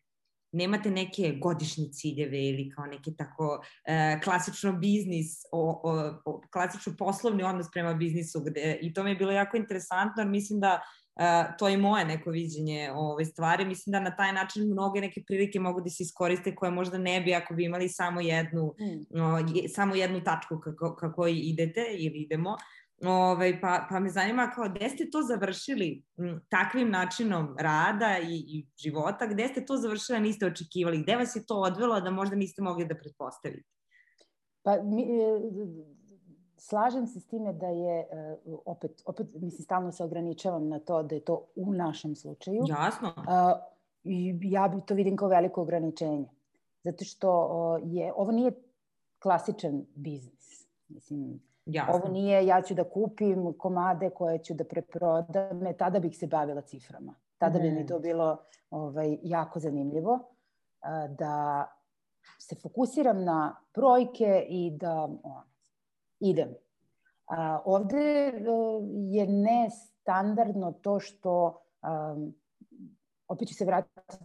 nemate neke godišnje ciljeve ili kao neke tako e, klasično biznis, o, o, o, klasično poslovni odnos prema biznisu gde, i to mi je bilo jako interesantno jer mislim da Uh, to je moje neko viđenje ove stvari. Mislim da na taj način mnoge neke prilike mogu da se iskoriste koje možda ne bi ako bi imali samo jednu, mm. o, je, samo jednu tačku kako, kako idete ili idemo. Ove, pa, pa me zanima kao gde ste to završili m, takvim načinom rada i, i života, gde ste to završili, niste očekivali, gde vas je to odvelo da možda niste mogli da pretpostavite? Pa mi, e, slažem se s time da je, e, opet, opet mislim, stalno se ograničavam na to da je to u našem slučaju. Jasno. I ja bi to vidim kao veliko ograničenje. Zato što je, ovo nije klasičan biznis. Mislim, Jasno. ovo nije ja ću da kupim komade koje ću da preprodam, e, tada bih se bavila ciframa. Tada mm. bi mi to bilo ovaj, jako zanimljivo. Da se fokusiram na brojke i da on, idem. A, ovde e, je nestandardno to što, um, opet ću se vratiti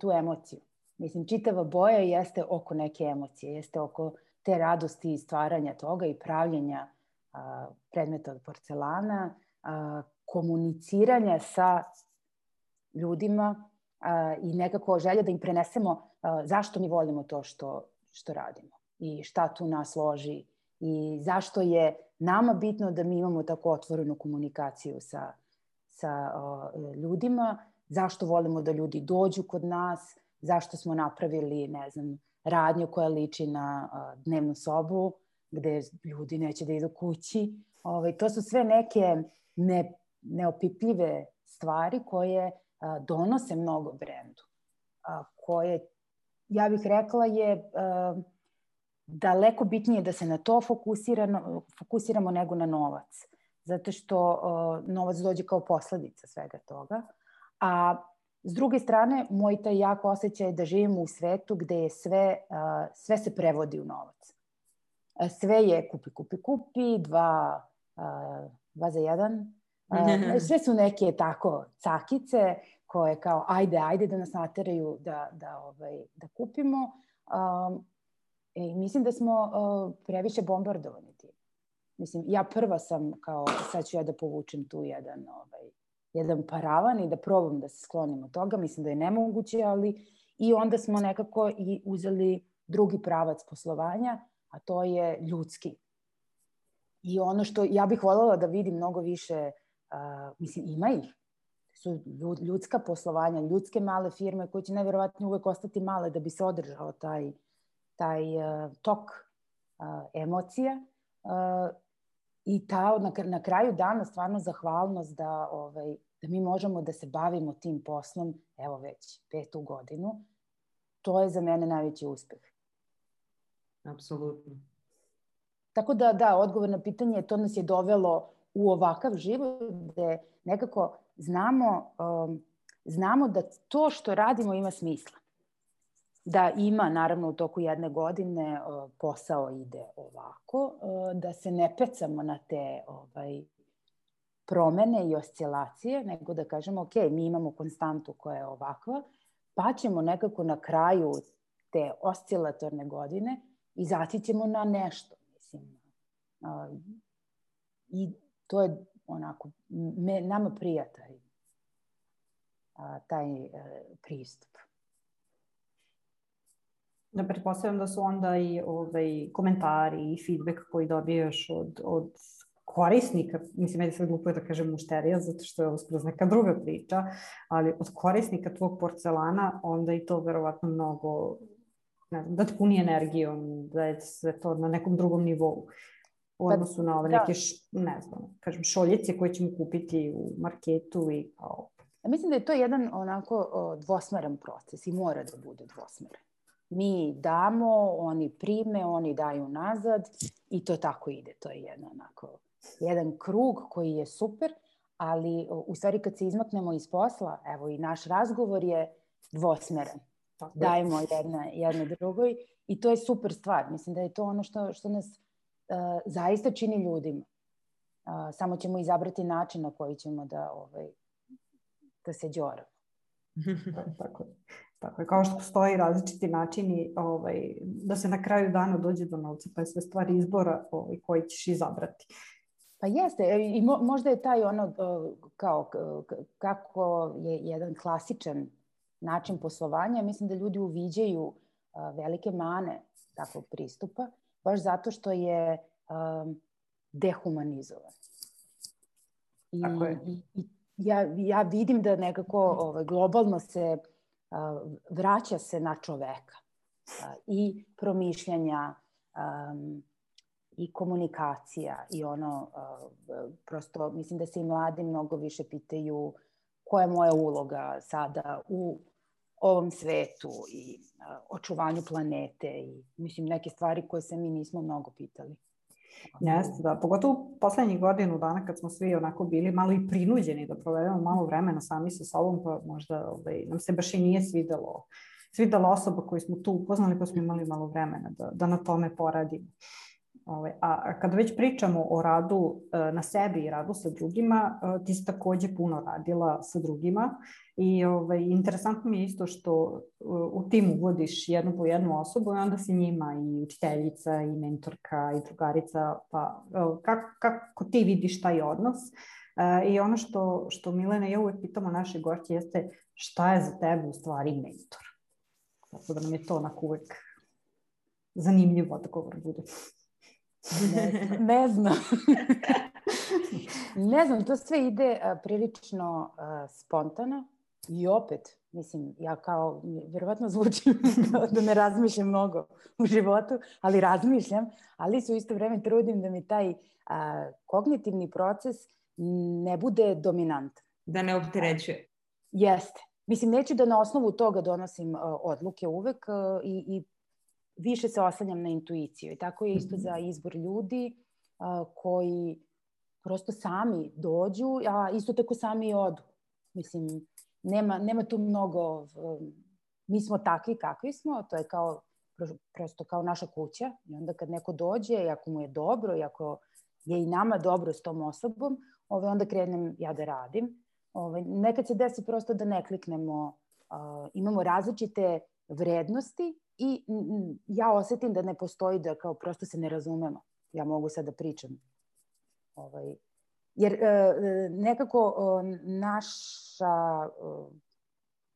tu emociju. Mislim, čitava boja jeste oko neke emocije, jeste oko te radosti i stvaranja toga i pravljenja a, predmeta od porcelana, a, komuniciranja sa ljudima a, i nekako želja da im prenesemo a, zašto mi volimo to što, što radimo i šta tu nas loži i zašto je nama bitno da mi imamo tako otvorenu komunikaciju sa, sa o, ljudima, zašto volimo da ljudi dođu kod nas, zašto smo napravili, ne znam, radnju koja liči na uh, dnevnu sobu, gde ljudi neće da idu kući. Ovaj, to su sve neke ne, neopipljive stvari koje a, donose mnogo brendu. A, koje, ja bih rekla, je a, daleko bitnije da se na to fokusiramo, fokusiramo nego na novac. Zato što a, novac dođe kao posledica svega toga. A S druge strane, moj taj jak osjećaj je da živimo u svetu gde je sve, uh, sve se prevodi u novac. Sve je kupi, kupi, kupi, dva, uh, dva za jedan. Uh, <laughs> sve su neke tako cakice koje kao ajde, ajde da nas nateraju da, da, ovaj, da kupimo. Um, I mislim da smo uh, previše bombardovani tim. Mislim, ja prva sam kao, sad ću ja da povučem tu jedan ovaj, jedan paravan i da probam da se sklonim od toga. Mislim da je nemoguće, ali i onda smo nekako i uzeli drugi pravac poslovanja, a to je ljudski. I ono što ja bih voljela da vidim mnogo više, uh, mislim, ima ih, su ljudska poslovanja, ljudske male firme koje će najverovatnije uvek ostati male da bi se održao taj, taj uh, tok uh, emocija. Uh, i ta na kraju dana stvarno zahvalnost da, ovaj, da mi možemo da se bavimo tim poslom, evo već petu godinu, to je za mene najveći uspeh. Apsolutno. Tako da, da, odgovor na pitanje, to nas je dovelo u ovakav život gde nekako znamo, um, znamo da to što radimo ima smisla da ima naravno u toku jedne godine posao ide ovako, da se ne pecamo na te ovaj, promene i oscilacije, nego da kažemo ok, mi imamo konstantu koja je ovakva, pa ćemo nekako na kraju te oscilatorne godine izaći ćemo na nešto. Mislim. I to je onako, me, nama prijatelj taj e, pristup. Da pretpostavljam da su onda i ovaj, komentari i feedback koji dobijaš od, od korisnika, mislim, meni sad glupo je da kažem mušterija, zato što je ovo skroz neka druga priča, ali od korisnika tvog porcelana, onda i to verovatno mnogo, ne znam, da te puni energijom, da je sve to na nekom drugom nivou u pa, odnosu na ove da. neke, š, ne znam, kažem, šoljice koje ćemo kupiti u marketu i kao... Ja mislim da je to jedan onako o, dvosmeran proces i mora da bude dvosmeran. Mi damo, oni prime, oni daju nazad i to tako ide. To je jedan onako, jedan krug koji je super, ali u stvari kad se izmaknemo iz posla, evo i naš razgovor je dvosmeran. Tako Dajemo jedna, jedna drugoj i to je super stvar. Mislim da je to ono što, što nas uh, zaista čini ljudima. Uh, samo ćemo izabrati način na koji ćemo da, ovaj, da se džoramo. <laughs> Tako je. Tako je, kao što postoji različiti načini ovaj, da se na kraju dana dođe do novca, pa je sve stvari izbora ovaj, koji ćeš izabrati. Pa jeste, e, i mo, možda je taj ono kao kako je jedan klasičan način poslovanja, mislim da ljudi uviđaju velike mane takvog pristupa, baš zato što je um, dehumanizovan. I, Tako je. i, i ja, ja vidim da nekako ovaj, globalno se vraća se na čoveka i promišljanja i komunikacija i ono prosto mislim da se i mladi mnogo više pitaju koja je moja uloga sada u ovom svetu i očuvanju planete i mislim neke stvari koje se mi nismo mnogo pitali. Jeste, da. Pogotovo poslednjih godinu dana kad smo svi onako bili malo i prinuđeni da provedemo malo vremena sami sa sobom, pa možda ovaj, nam se baš i nije svidelo svidela osoba koju smo tu upoznali pa smo imali malo vremena da, da na tome poradimo. Ovaj, a kada već pričamo o radu e, na sebi i radu sa drugima, e, ti si takođe puno radila sa drugima i ovaj, interesantno mi je isto što e, u timu vodiš jednu po jednu osobu i onda si njima i učiteljica i mentorka i drugarica, pa kako, kako ti vidiš taj odnos? I ono što, što Milena i ja uvek pitamo naše gošće jeste šta je za tebe u stvari mentor? Tako da nam je to onako uvek zanimljivo da govor bude. Ne, znam. <laughs> ne znam, to sve ide uh, prilično uh, spontano I opet, mislim, ja kao, verovatno zvučim <laughs> kao da ne razmišljam mnogo u životu, ali razmišljam, ali se u isto vreme trudim da mi taj a, kognitivni proces ne bude dominant. Da ne opterećuje. Jeste. Mislim, neću da na osnovu toga donosim uh, odluke uvek uh, i, i više se oslanjam na intuiciju. I tako je isto za izbor ljudi uh, koji prosto sami dođu, a isto tako sami i odu. Mislim, nema, nema tu mnogo, um, mi smo takvi kakvi smo, to je kao prosto kao naša kuća i onda kad neko dođe i ako mu je dobro i ako je i nama dobro s tom osobom, ove, onda krenem ja da radim. Ove, nekad se desi prosto da ne kliknemo, uh, imamo različite vrednosti i ja osetim da ne postoji da kao prosto se ne razumemo. Ja mogu sad da pričam. Ovaj, jer uh, nekako uh, naša,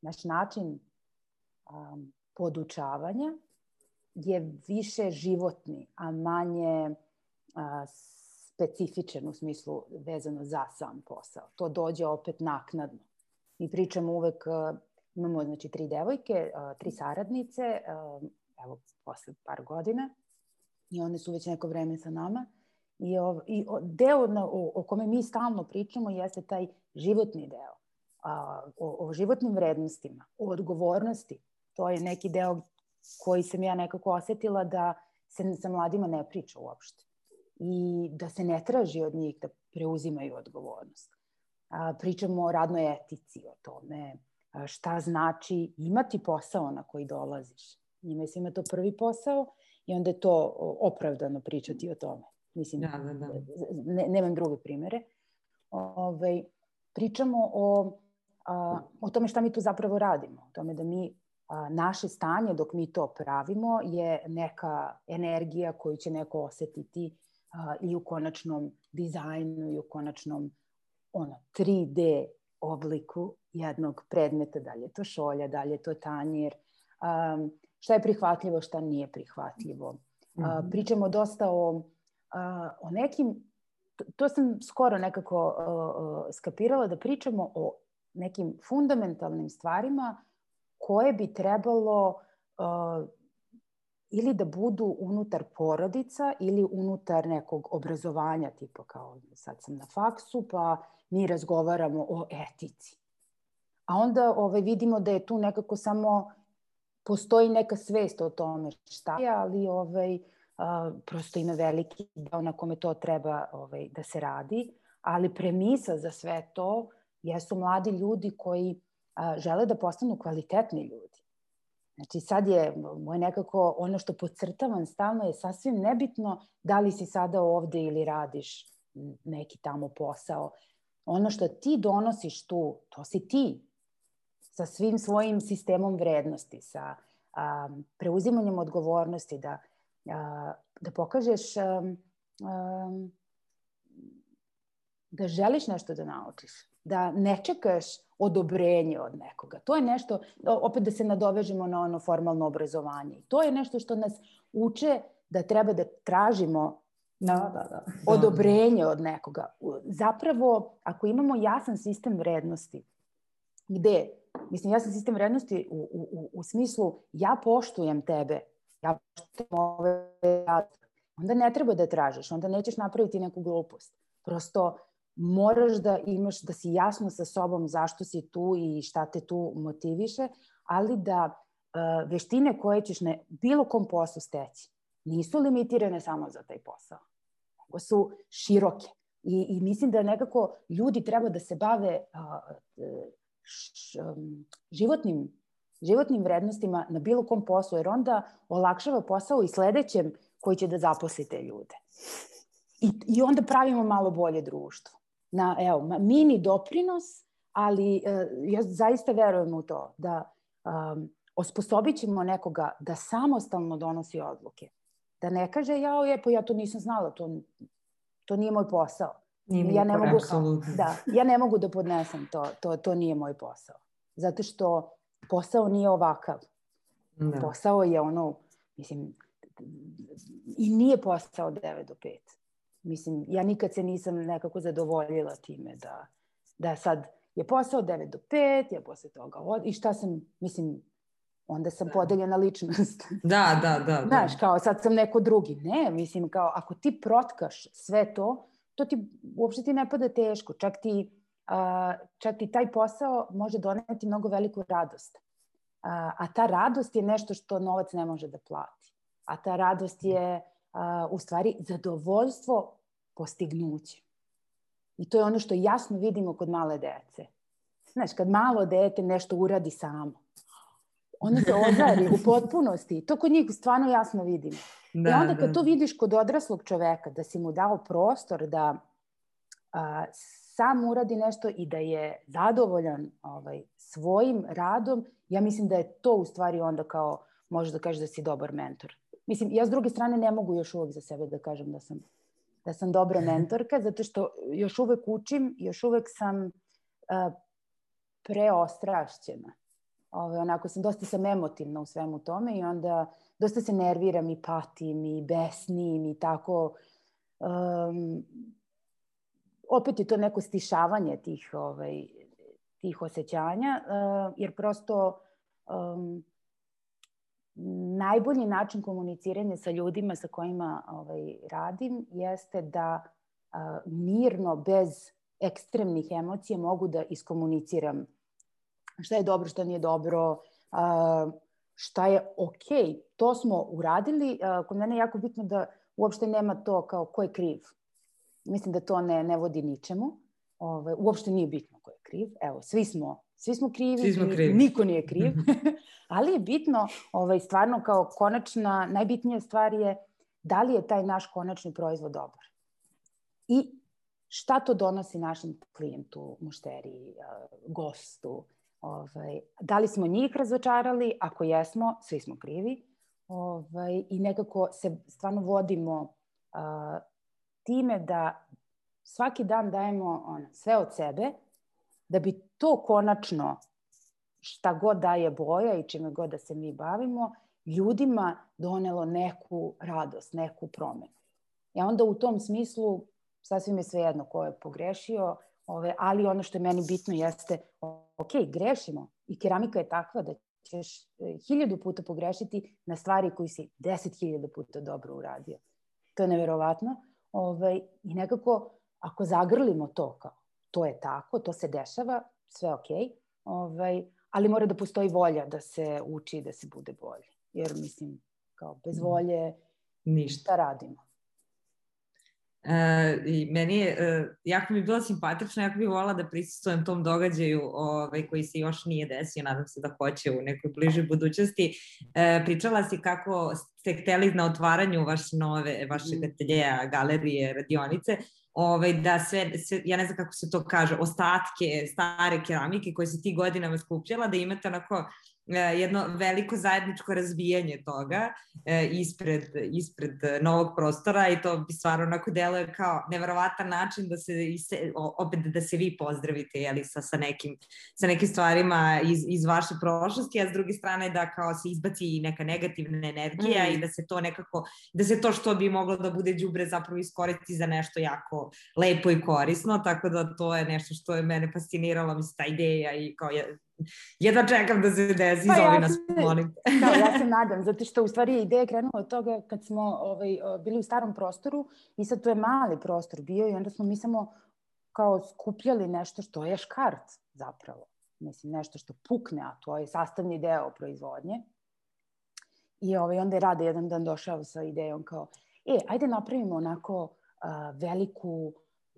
naš način podučavanja je više životni, a manje specifičan u smislu vezano za sam posao. To dođe opet naknadno. Mi pričamo uvek, uh, imamo znači tri devojke, tri saradnice, evo posle par godina i one su već neko vreme sa nama. I, ov, i deo na, o, o kome mi stalno pričamo jeste taj životni deo. A, o, o životnim vrednostima, o odgovornosti. To je neki deo koji sam ja nekako osetila da se sa mladima ne priča uopšte i da se ne traži od njih da preuzimaju odgovornost. A, pričamo o radnoj etici, o tome šta znači imati posao na koji dolaziš. Njima se ima to prvi posao i onda je to opravdano pričati o tome. Mislim, da, da, da. Ne, nemam druge primere. Ove, ovaj, pričamo o, a, o tome šta mi tu zapravo radimo. O tome da mi a, naše stanje dok mi to pravimo je neka energija koju će neko osetiti a, i u konačnom dizajnu i u konačnom ono, 3D obliku jednog predmeta, da li je to šolja, da li je to tanjir, a, šta je prihvatljivo, šta nije prihvatljivo. A, mhm. pričamo dosta o, a, o nekim, to, to sam skoro nekako a, a, skapirala, da pričamo o nekim fundamentalnim stvarima koje bi trebalo a, ili da budu unutar porodica ili unutar nekog obrazovanja, tipa kao sad sam na faksu, pa mi razgovaramo o etici. A onda ovaj, vidimo da je tu nekako samo, postoji neka svest o tome šta je, ali ovaj, a, prosto ima veliki deo na kome to treba ovaj, da se radi, ali premisa za sve to jesu mladi ljudi koji a, žele da postanu kvalitetni ljudi. Znači sad je moje nekako ono što podcrtavam stalno je sasvim nebitno da li si sada ovde ili radiš neki tamo posao. Ono što ti donosiš tu, to si ti sa svim svojim sistemom vrednosti, sa a, preuzimanjem odgovornosti, da, a, da pokažeš a, a, da želiš nešto da naučiš, da ne čekaš odobrenje od nekoga. To je nešto, opet da se nadovežemo na ono formalno obrazovanje. To je nešto što nas uče da treba da tražimo da, da, da. odobrenje od nekoga. Zapravo, ako imamo jasan sistem vrednosti, gde, mislim, jasan sistem vrednosti u, u, u smislu ja poštujem tebe, ja poštujem ove onda ne treba da tražiš, onda nećeš napraviti neku glupost. Prosto moraš da imaš, da si jasno sa sobom zašto si tu i šta te tu motiviše, ali da uh, veštine koje ćeš na bilo kom poslu steći nisu limitirane samo za taj posao, nego su široke. I, I mislim da nekako ljudi treba da se bave uh, š, um, životnim, životnim vrednostima na bilo kom poslu, jer onda olakšava posao i sledećem koji će da zaposlite ljude. I, I onda pravimo malo bolje društvo na evo, mini doprinos, ali uh, ja zaista verujem u to da um, osposobit ćemo nekoga da samostalno donosi odluke. Da ne kaže, ja, je, pa ja to nisam znala, to, to nije moj posao. Nije ja ne mogu, apsolutno. da, ja ne mogu da podnesem to, to, to nije moj posao. Zato što posao nije ovakav. Da. Posao je ono, mislim, i nije posao 9 do 5 mislim, ja nikad se nisam nekako zadovoljila time da, da sad je posao 9 do 5, ja posle toga od... i šta sam, mislim, onda sam da. podeljena ličnost. <laughs> Da, da, da, da. Znaš, kao sad sam neko drugi. Ne, mislim, kao ako ti protkaš sve to, to ti uopšte ti ne pada teško. Čak ti, uh, čak ti taj posao može doneti mnogo veliku radost. Uh, a ta radost je nešto što novac ne može da plati. A ta radost je uh, u stvari zadovoljstvo postignuće. I to je ono što jasno vidimo kod male dece. Znaš, kad malo dete nešto uradi samo, ono se ozari u potpunosti. To kod njih stvarno jasno vidimo. Da, I onda kad da. to vidiš kod odraslog čoveka, da si mu dao prostor da a, sam uradi nešto i da je zadovoljan ovaj, svojim radom, ja mislim da je to u stvari onda kao, možeš da kažeš da si dobar mentor. Mislim, ja s druge strane ne mogu još uvek za sebe da kažem da sam, da sam dobra <laughs> mentorka, zato što još uvek učim, još uvek sam a, preostrašćena. Ove, onako sam, dosta sam emotivna u svemu tome i onda dosta se nerviram i patim i besnim i tako. Um, opet je to neko stišavanje tih, ovaj, tih osjećanja, uh, jer prosto um, najbolji način komuniciranja sa ljudima sa kojima ovaj, radim jeste da uh, mirno, bez ekstremnih emocija mogu da iskomuniciram šta je dobro, šta nije dobro, šta je ok. To smo uradili. Kod mene je jako bitno da uopšte nema to kao ko je kriv. Mislim da to ne, ne vodi ničemu. Ove, uopšte nije bitno ko je kriv. Evo, svi smo, svi smo krivi, svi smo krivi. niko nije kriv. <laughs> Ali je bitno, ovaj, stvarno kao konačna, najbitnija stvar je da li je taj naš konačni proizvod dobar. I šta to donosi našem klijentu, mušteriji, gostu, Ovaj, da li smo njih razočarali? Ako jesmo, svi smo krivi. Ovaj, I nekako se stvarno vodimo uh, time da svaki dan dajemo ono, sve od sebe, da bi to konačno šta god daje boja i čime god da se mi bavimo, ljudima donelo neku radost, neku promenu. I onda u tom smislu sasvim je svejedno ko je pogrešio, ove, ali ono što je meni bitno jeste ok, grešimo i keramika je takva da ćeš e, hiljadu puta pogrešiti na stvari koji si deset hiljada puta dobro uradio. To je neverovatno. Ovaj, I nekako, ako zagrlimo to kao, to je tako, to se dešava, sve ok, ovaj, ali mora da postoji volja da se uči da se bude bolje. Jer mislim, kao bez mhm. volje ništa radimo. Uh, I meni je, uh, jako mi je bilo simpatično, jako bih volila da prisustujem tom događaju ovaj, koji se još nije desio, nadam se da hoće u nekoj bližoj budućnosti. Uh, pričala si kako ste hteli na otvaranju vaše nove, vašeg mm. ateljeja, galerije, radionice, ovaj, da sve, sve, ja ne znam kako se to kaže, ostatke stare keramike koje se ti godinama skupljala, da imate onako E, jedno veliko zajedničko razbijanje toga e, ispred, ispred novog prostora i to bi stvarno onako deluje kao neverovatan način da se, opet da se vi pozdravite jeli, sa, sa, nekim, sa nekim stvarima iz, iz vaše prošlosti, a s druge strane da kao se izbaci neka negativna energija mm. i da se to nekako, da se to što bi moglo da bude đubre zapravo iskoristi za nešto jako lepo i korisno, tako da to je nešto što je mene fasciniralo, mislim, ta ideja i kao je, jedva čekam da se desi, pa, zovi ja nas, molim. da, ja se <laughs> nadam, zato što u stvari ideja krenula od toga kad smo ovaj, bili u starom prostoru i sad to je mali prostor bio i onda smo mi samo kao skupljali nešto što je škart zapravo. Mislim, nešto što pukne, a to je sastavni deo proizvodnje. I ovaj, onda je Rade jedan dan došao sa idejom kao, e, ajde napravimo onako uh, veliku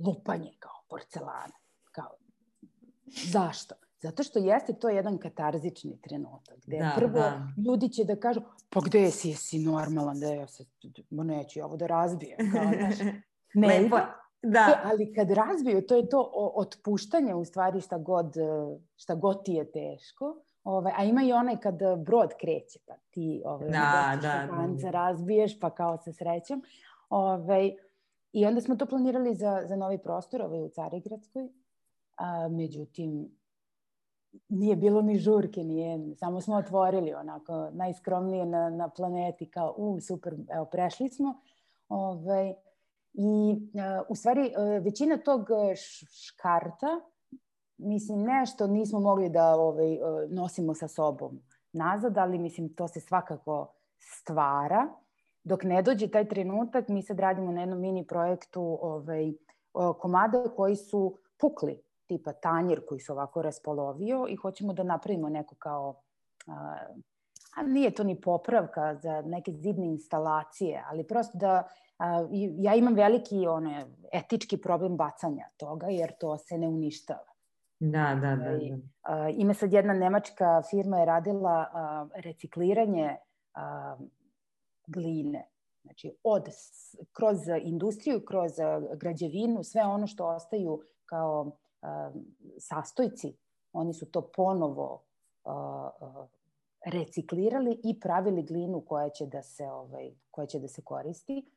lupanje kao porcelana. Kao, zašto? Zato što jeste to jedan katarzični trenutak, gde da, prvo da. ljudi će da kažu, pa gde si, si normalan, da ja se, ma neću ovo da razbijem. Kao, znaš, <laughs> ne Lepo. Da. E, ali kad razbiju, to je to otpuštanje u stvari šta god, šta god ti je teško. Ovaj, a ima i onaj kad brod kreće, pa ti ovaj, da, da, da, razbiješ, pa kao sa srećom. Ovaj, I onda smo to planirali za, za novi prostor ovaj, u Carigradskoj. A, međutim, nije bilo ni žurke, nije, samo smo otvorili onako najskromnije na, na planeti kao, u, super, evo, prešli smo. Ovaj, I uh, u stvari uh, većina tog škarta mislim, nešto nismo mogli da ovaj, nosimo sa sobom nazad, ali mislim, to se svakako stvara. Dok ne dođe taj trenutak, mi sad radimo na jednom mini projektu ovaj, komada koji su pukli, tipa tanjir koji se ovako raspolovio i hoćemo da napravimo neko kao a nije to ni popravka za neke zidne instalacije, ali prosto da a, ja imam veliki one, etički problem bacanja toga, jer to se ne uništava. Da, da, da. da. A, ima sad jedna nemačka firma je radila a, recikliranje a, gline. Znači, od, kroz industriju, kroz građevinu, sve ono što ostaju kao a, sastojci, oni su to ponovo a, a, reciklirali i pravili glinu koja će da se, ovaj, koja će da se koristi.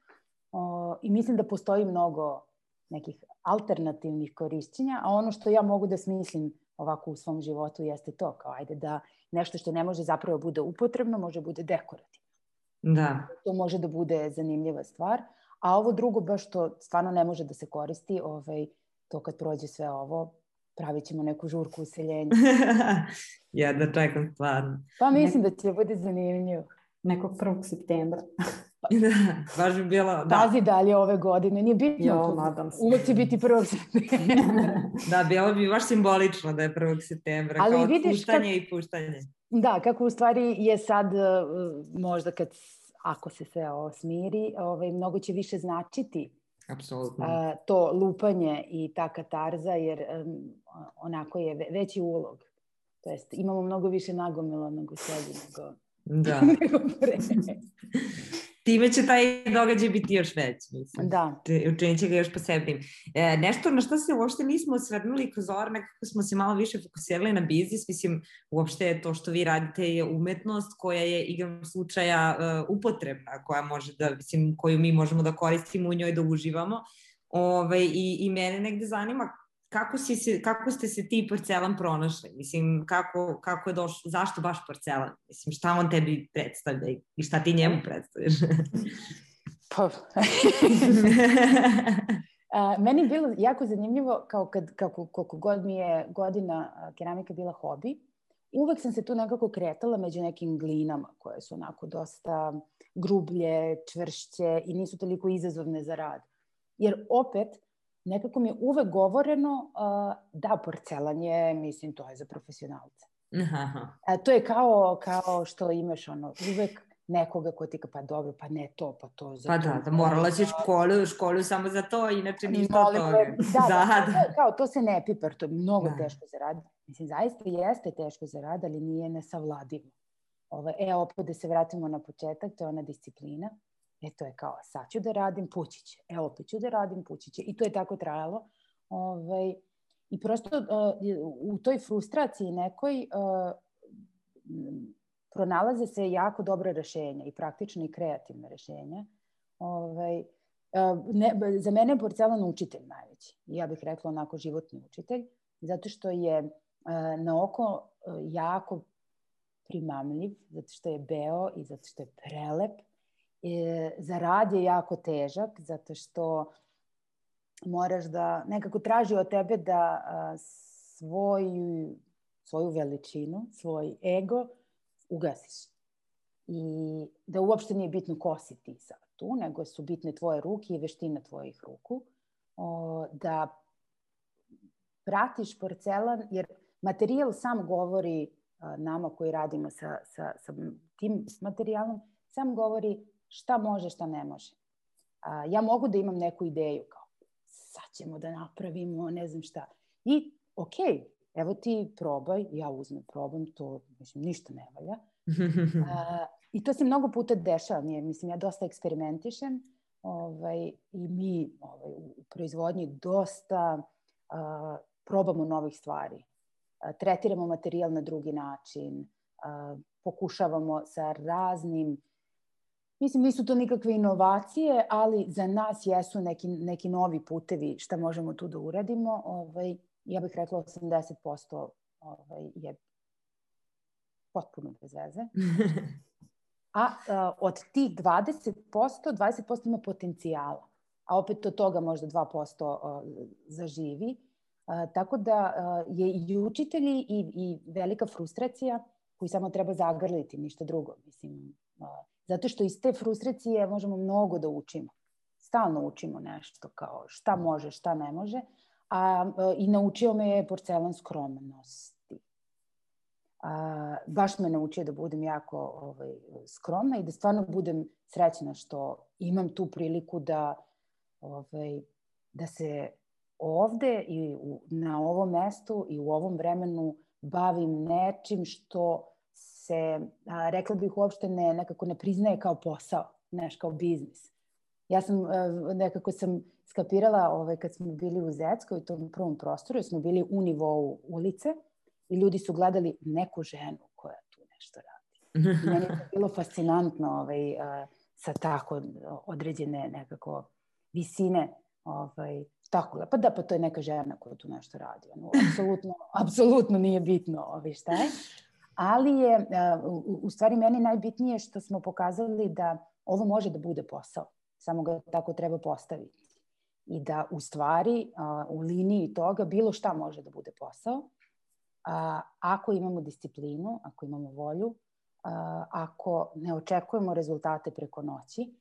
O, I mislim da postoji mnogo nekih alternativnih korišćenja, a ono što ja mogu da smislim ovako u svom životu jeste to, kao ajde da nešto što ne može zapravo bude upotrebno, može bude dekorativno. Da. To može da bude zanimljiva stvar, a ovo drugo baš što stvarno ne može da se koristi, ovaj, to kad prođe sve ovo, pravit ćemo neku žurku useljenja. <laughs> ja da čekam stvarno. Pa mislim da će bude zanimljivo. Nekog 1. septembra. <laughs> da, baš bi bilo... Da. Pazi dalje ove godine, nije bitno. Jo, nadam se. Uvek će biti 1. septembra. <laughs> da, bilo bi baš simbolično da je 1. septembra, Ali kao vidiš puštanje kak... i puštanje. Da, kako u stvari je sad, uh, možda kad, ako se sve ovo smiri, ovaj, mnogo će više značiti Apsolutno. to lupanje i ta katarza, jer um, onako je veći ulog. To jest, imamo mnogo više nagomilanog u sebi nego, da. <laughs> nego pre. <laughs> time će taj događaj biti još veći. Mislim. Da. Učinit će ga još posebnim. E, nešto na što se uopšte nismo osvrnuli kroz ovo, nekako smo se malo više fokusirali na biznis, mislim, uopšte to što vi radite je umetnost koja je igram slučaja uh, upotrebna, koja može da, mislim, koju mi možemo da koristimo u njoj da uživamo. Ove, ovaj, i, I mene negde zanima kako, si se, kako ste se ti porcelan pronašli? Mislim, kako, kako je došlo, zašto baš porcelan? Mislim, šta on tebi predstavlja i šta ti njemu predstavljaš? <laughs> pa... <laughs> A, meni je bilo jako zanimljivo kao kad, kako, koliko god mi je godina keramika bila hobi, uvek sam se tu nekako kretala među nekim glinama koje su onako dosta grublje, čvršće i nisu toliko izazovne za rad. Jer opet, nekako mi je uvek govoreno uh, da porcelan je, mislim, to je za profesionalce. Aha. A, to je kao, kao što imaš ono, uvek nekoga ko ti ka, pa dobro, pa ne to, pa to za pa to. Da, da morala si školu, školu samo za to, inače ništa od toga. Da, da, <laughs> da, da, kao to se ne pipar, to je mnogo da. teško za rad. Mislim, zaista jeste teško za rad, ali nije nesavladivo. Ovo, e, opet da se vratimo na početak, to je ona disciplina. E to je kao, sad ću da radim, pući će. E opet ću da radim, pući će. I to je tako trajalo. Ovaj, I prosto uh, u toj frustraciji nekoj uh, pronalaze se jako dobre rešenja i praktične i kreativne rešenja. Ovaj, uh, ne, za mene je porcelan učitelj najveći. Ja bih rekla onako životni učitelj, zato što je na oko jako primamljiv, zato što je beo i zato što je prelep E, za rad je jako težak zato što moraš da nekako traži od tebe da a, svoju, svoju veličinu, svoj ego ugasiš. I da uopšte nije bitno ko si ti sad tu, nego su bitne tvoje ruke i veštine tvojih ruku. O, da pratiš porcelan, jer materijal sam govori a, nama koji radimo sa, sa, sa tim materijalom, sam govori šta može, šta ne može. A, ja mogu da imam neku ideju kao sad ćemo da napravimo ne znam šta. I ok, evo ti probaj, ja uzmem, probam, to mislim, ništa ne valja. <laughs> A, I to se mnogo puta dešava. Nije, mislim, ja dosta eksperimentišem ovaj, i mi ovaj, u proizvodnji dosta a, probamo novih stvari. A, tretiramo materijal na drugi način, a, pokušavamo sa raznim Mislim, nisu to nikakve inovacije, ali za nas jesu neki, neki novi putevi šta možemo tu da uradimo. Ovaj, ja bih rekla 80% ovaj, je potpuno bez veze. <laughs> A, a od tih 20%, 20% ima potencijala. A opet od toga možda 2% a, zaživi. tako da je i učitelji i, i velika frustracija koju samo treba zagrliti, ništa drugo. Mislim, zato što iz te frustracije možemo mnogo da učimo. Stalno učimo nešto kao šta može, šta ne može. A, I naučio me je porcelan skromnosti. A, baš me naučio da budem jako ovaj, skromna i da stvarno budem srećna što imam tu priliku da, ovaj, da se ovde i u, na ovom mestu i u ovom vremenu bavim nečim što se, a, rekla bih, uopšte ne, nekako ne priznaje kao posao, neš, kao biznis. Ja sam, a, nekako sam skapirala ovaj, kad smo bili u Zeckoj, u tom prvom prostoru, smo bili u nivou ulice i ljudi su gledali neku ženu koja tu nešto radi. I meni je bilo fascinantno ovaj, a, sa tako određene nekako visine ovaj, tako pa da, pa to je neka žena koja tu nešto radi. Ono, apsolutno, apsolutno nije bitno ovaj, šta je. Ali je, u, stvari, meni najbitnije što smo pokazali da ovo može da bude posao. Samo ga tako treba postaviti. I da u stvari, u liniji toga, bilo šta može da bude posao. Ako imamo disciplinu, ako imamo volju, ako ne očekujemo rezultate preko noći,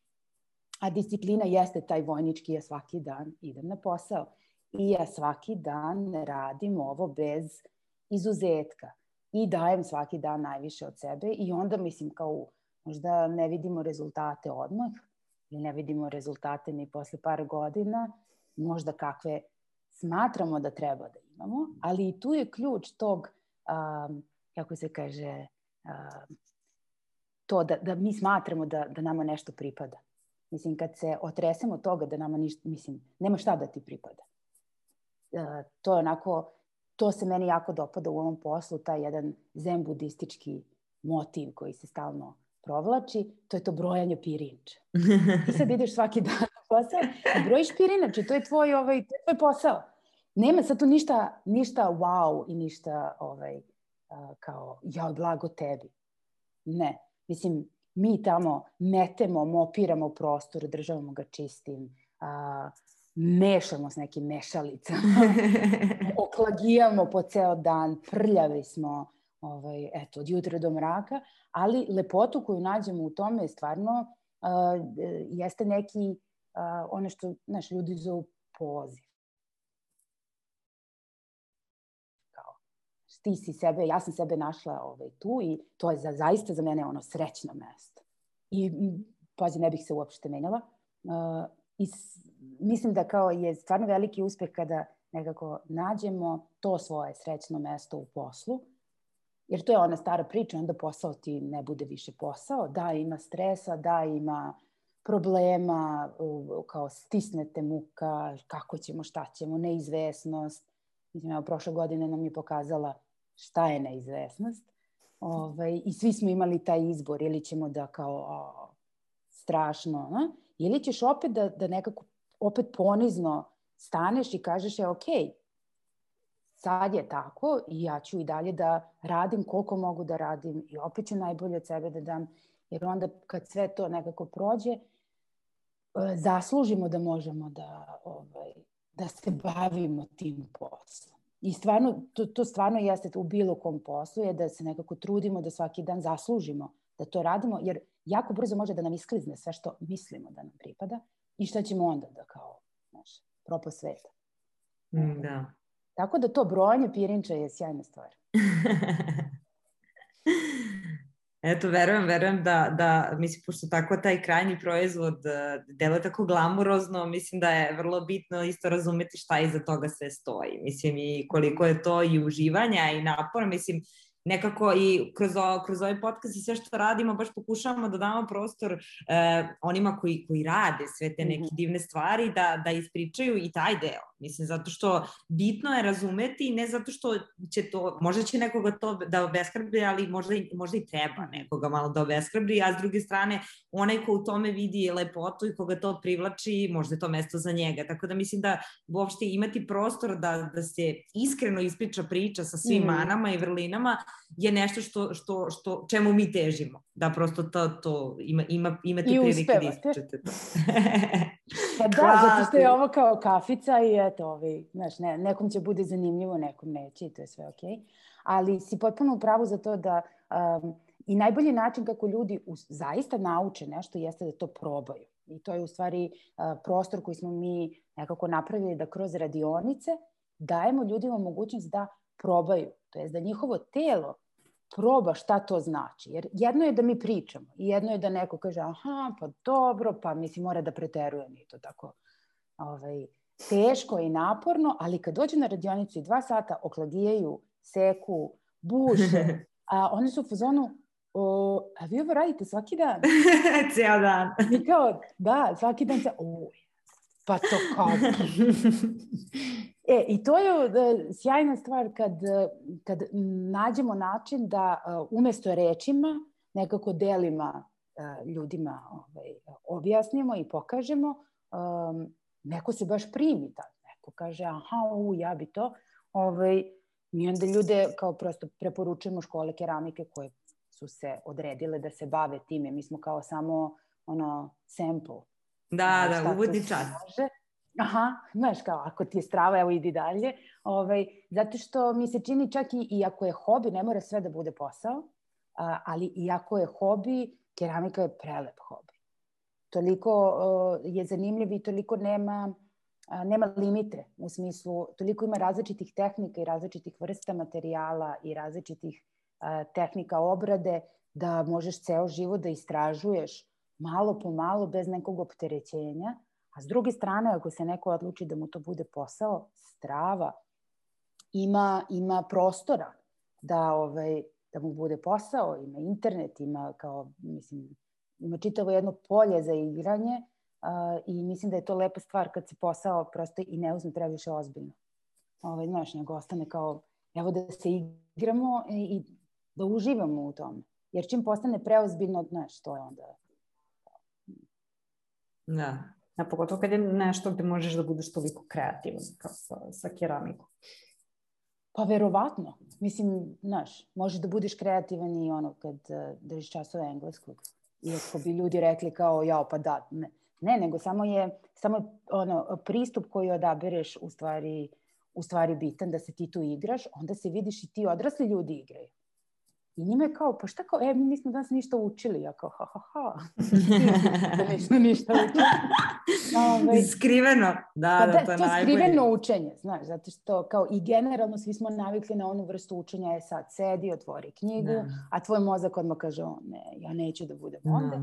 a disciplina jeste taj vojnički, ja svaki dan idem na posao i ja svaki dan radim ovo bez izuzetka i dajem svaki dan najviše od sebe i onda mislim kao možda ne vidimo rezultate odmah ili ne vidimo rezultate ni posle par godina, možda kakve smatramo da treba da imamo, ali i tu je ključ tog, um, kako se kaže, um, to da, da mi smatramo da, da nama nešto pripada. Mislim, kad se otresemo toga da nama ništa, mislim, nema šta da ti pripada. Uh, to je onako, to se meni jako dopada u ovom poslu, taj jedan zen budistički motiv koji se stalno provlači, to je to brojanje pirinča. Ti sad ideš svaki dan na posao i brojiš pirinače, to je tvoj, ovaj, to je tvoj posao. Nema sad tu ništa, ništa wow i ništa ovaj, kao, ja, blago tebi. Ne. Mislim, mi tamo metemo, mopiramo prostor, državamo ga čistim, a, mešamo s nekim mešalicama, <laughs> oklagijamo po ceo dan, prljavi smo, ovaj, eto, od jutra do mraka, ali lepotu koju nađemo u tome je stvarno a, jeste neki, a, ono što, znaš, ljudi zovu poziv. ti si sebe, ja sam sebe našla ovaj, tu i to je za, zaista za mene ono srećno mesto. I pazi, ne bih se uopšte menjala. Uh, I mislim da kao je stvarno veliki uspeh kada nekako nađemo to svoje srećno mesto u poslu, jer to je ona stara priča, onda posao ti ne bude više posao, da ima stresa, da ima problema, kao stisnete muka, kako ćemo, šta ćemo, neizvesnost. Mislim, evo, prošle godine nam je pokazala šta je neizvesnost. Ovaj, I svi smo imali taj izbor, ili ćemo da kao o, strašno, a? ili ćeš opet da, da nekako opet ponizno staneš i kažeš je ok, sad je tako i ja ću i dalje da radim koliko mogu da radim i opet ću najbolje od sebe da dam, jer onda kad sve to nekako prođe, e, zaslužimo da možemo da, ovaj, da se bavimo tim poslom. I stvarno, to, to stvarno jeste u bilo kom poslu, je da se nekako trudimo da svaki dan zaslužimo da to radimo, jer jako brzo može da nam isklizne sve što mislimo da nam pripada i šta ćemo onda da kao, znaš, propo sveta. Mm, da. Tako da to brojanje pirinča je sjajna stvar. <laughs> Eto, verujem, verujem da, da, mislim, pošto tako taj krajnji proizvod uh, dela tako glamurozno, mislim da je vrlo bitno isto razumeti šta iza toga sve stoji. Mislim, i koliko je to i uživanja i napora, mislim, nekako i kroz, o, kroz ovaj podcast i sve što radimo, baš pokušavamo da damo prostor uh, onima koji, koji rade sve te neke mhm. divne stvari, da, da ispričaju i taj deo. Mislim, zato što bitno je razumeti, ne zato što će to, možda će nekoga to da obeskrbi, ali možda i, možda i treba nekoga malo da obeskrbi, a s druge strane, onaj ko u tome vidi lepotu i koga to privlači, možda je to mesto za njega. Tako da mislim da uopšte imati prostor da, da se iskreno ispriča priča sa svim mm. manama i vrlinama je nešto što, što, što, čemu mi težimo. Da prosto to, to ima, ima, imate prilike da ispričate to. <laughs> Pa da, Hvala zato što je ovo kao kafica i eto, ovi, znaš, ne, nekom će bude zanimljivo, nekom neće i to je sve okej. Okay. Ali si potpuno u pravu za to da um, i najbolji način kako ljudi u, zaista nauče nešto jeste da to probaju. I to je u stvari uh, prostor koji smo mi nekako napravili da kroz radionice dajemo ljudima mogućnost da probaju. To je da njihovo telo proba šta to znači. Jer jedno je da mi pričamo i jedno je da neko kaže aha, pa dobro, pa mislim mora da preteruje mi to tako ovaj, teško i naporno, ali kad dođe na radionicu i dva sata oklagijaju, seku, buše, <laughs> a oni su u fazonu, o, a vi ovo radite svaki dan? <laughs> Cijel dan. I kao, da, svaki dan se, o, pa to kao. <laughs> E, i to je uh, sjajna stvar kad, kad nađemo način da uh, umesto rečima nekako delima ljudima ovaj, objasnimo i pokažemo, um, neko se baš primi da neko kaže aha, u, ja bi to. Ovaj, mi onda ljude kao prosto preporučujemo škole keramike koje su se odredile da se bave time. Mi smo kao samo ono sample. Da, da, uvodi čas. Može. Aha, znaš kao, ako ti je strava, evo idi dalje. Ovaj, zato što mi se čini čak i, i ako je hobi, ne mora sve da bude posao, a, ali i ako je hobi, keramika je prelep hobi. Toliko uh, je zanimljiv i toliko nema, uh, nema limite, u smislu, toliko ima različitih tehnika i različitih vrsta materijala i različitih uh, tehnika obrade da možeš ceo život da istražuješ malo po malo bez nekog opterećenja A s druge strane, ako se neko odluči da mu to bude posao, strava ima, ima prostora da, ovaj, da mu bude posao, ima internet, ima kao, mislim, ima čitavo jedno polje za igranje uh, i mislim da je to lepa stvar kad se posao prosto i ne uzme previše ozbiljno. Ovaj, znaš, nego ostane kao, evo da se igramo i, i da uživamo u tome. Jer čim postane preozbiljno, znaš, to je onda... Da. A pogotovo kad je nešto gde možeš da budeš toliko kreativan kao sa, sa keramikom. Pa verovatno. Mislim, znaš, možeš da budeš kreativan i ono kad uh, držiš časove engleskog. Iako bi ljudi rekli kao, jao, pa da, ne. Ne, nego samo je, samo je ono, pristup koji odabereš u stvari, u stvari bitan, da se ti tu igraš, onda se vidiš i ti odrasli ljudi igraju. I njima je kao, pa šta kao, e, mi nismo danas ništa učili. Ja kao, ha, ha, ha. <laughs> da nismo ništa učili. Ove, skriveno, da, pa da, da, to je to najbolje. skriveno učenje, znaš, zato što kao i generalno svi smo navikli na onu vrstu učenja, je sad sedi, otvori knjigu, da. a tvoj mozak odmah kaže, o, ne, ja neću da budem da. ovde.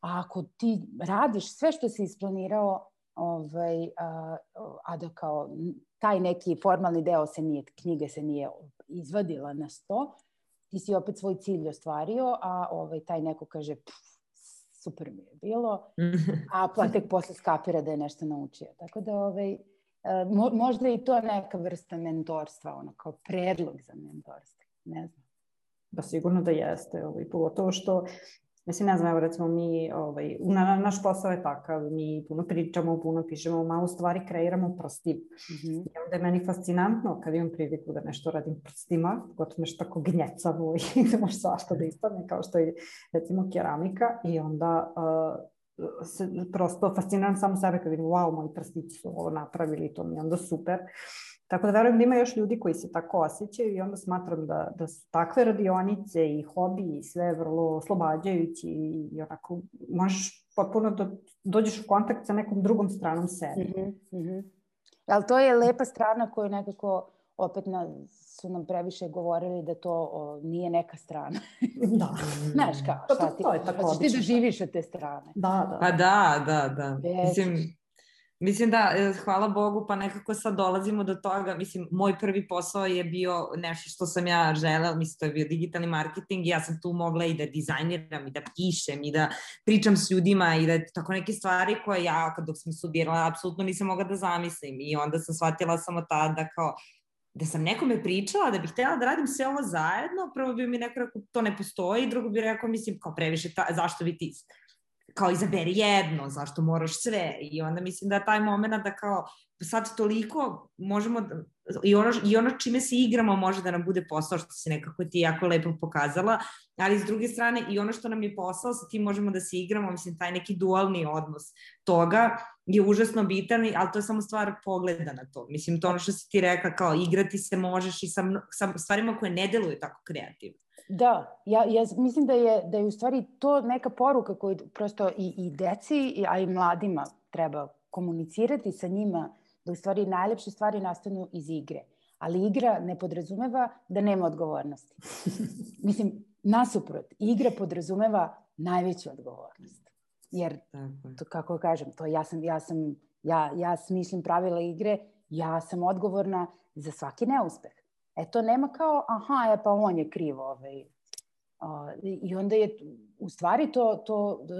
A ako ti radiš sve što si isplanirao, ovaj, a, a da kao taj neki formalni deo se nije, knjige se nije izvadila na sto, ti si opet svoj cilj ostvario, a ovaj, taj neko kaže, pff, super mi je bilo, <laughs> a pa tek posle skapira da je nešto naučio. Tako da, ovaj, e, mo, možda i to neka vrsta mentorstva, ono, kao predlog za mentorstvo, ne znam. Da, sigurno da jeste, ovaj, pogotovo što Mislim, ne znam, evo recimo mi, ovaj, na, naš posao je takav, mi puno pričamo, puno pišemo, malo stvari kreiramo prstima. Mm -hmm. I onda je meni fascinantno kad imam priliku da nešto radim prstima, gotovo nešto tako gnjecavo i <laughs> da može svašta da ispadne, kao što je recimo keramika i onda uh, se, prosto fasciniram samo sebe kad vidim, wow, moji prstići su ovo napravili, to mi je onda super. Tako da verujem da ima još ljudi koji se tako osjećaju i onda smatram da, da su takve radionice i hobi i sve vrlo oslobađajući i, i onako možeš potpuno da dođeš u kontakt sa nekom drugom stranom sebe. Mm -hmm, mm -hmm. Ali to je lepa strana koju nekako opet na, su nam previše govorili da to o, nije neka strana. da. <laughs> Znaš kao, šta to, to, to je tako obično. ti da živiš od te strane. Da, da. Pa da, da, da. Mislim, Mislim da, e, hvala Bogu, pa nekako sad dolazimo do toga, mislim, moj prvi posao je bio nešto što sam ja želela, mislim, to je bio digitalni marketing i ja sam tu mogla i da dizajniram i da pišem i da pričam s ljudima i da tako neke stvari koje ja, kad dok sam studirala, apsolutno nisam mogla da zamislim i onda sam shvatila samo tada kao, da sam nekome pričala da bih htjela da radim sve ovo zajedno, prvo bi mi neko rekao to ne postoji, drugo bi rekao, mislim, kao previše, ta, zašto bi ti kao izaberi jedno, zašto moraš sve i onda mislim da taj moment da kao sad toliko možemo da, i ono, i ono čime se igramo može da nam bude posao što si nekako ti jako lepo pokazala, ali s druge strane i ono što nam je posao sa tim možemo da se igramo, mislim taj neki dualni odnos toga je užasno bitan, ali to je samo stvar pogleda na to. Mislim, to ono što si ti reka, kao igrati se možeš i sa, sa stvarima koje ne deluju tako kreativno. Da, ja, ja mislim da je, da je u stvari to neka poruka koju prosto i, i deci, a i mladima treba komunicirati sa njima, da u stvari najlepše stvari nastanu iz igre. Ali igra ne podrazumeva da nema odgovornosti. <laughs> mislim, nasuprot, igra podrazumeva najveću odgovornost. Jer, to, kako kažem, to ja sam, ja sam, ja, ja smišljam pravila igre, ja sam odgovorna za svaki neuspeh. E to nema kao, aha, je pa on je kriv. Ovaj. Uh, I onda je u stvari to, to da,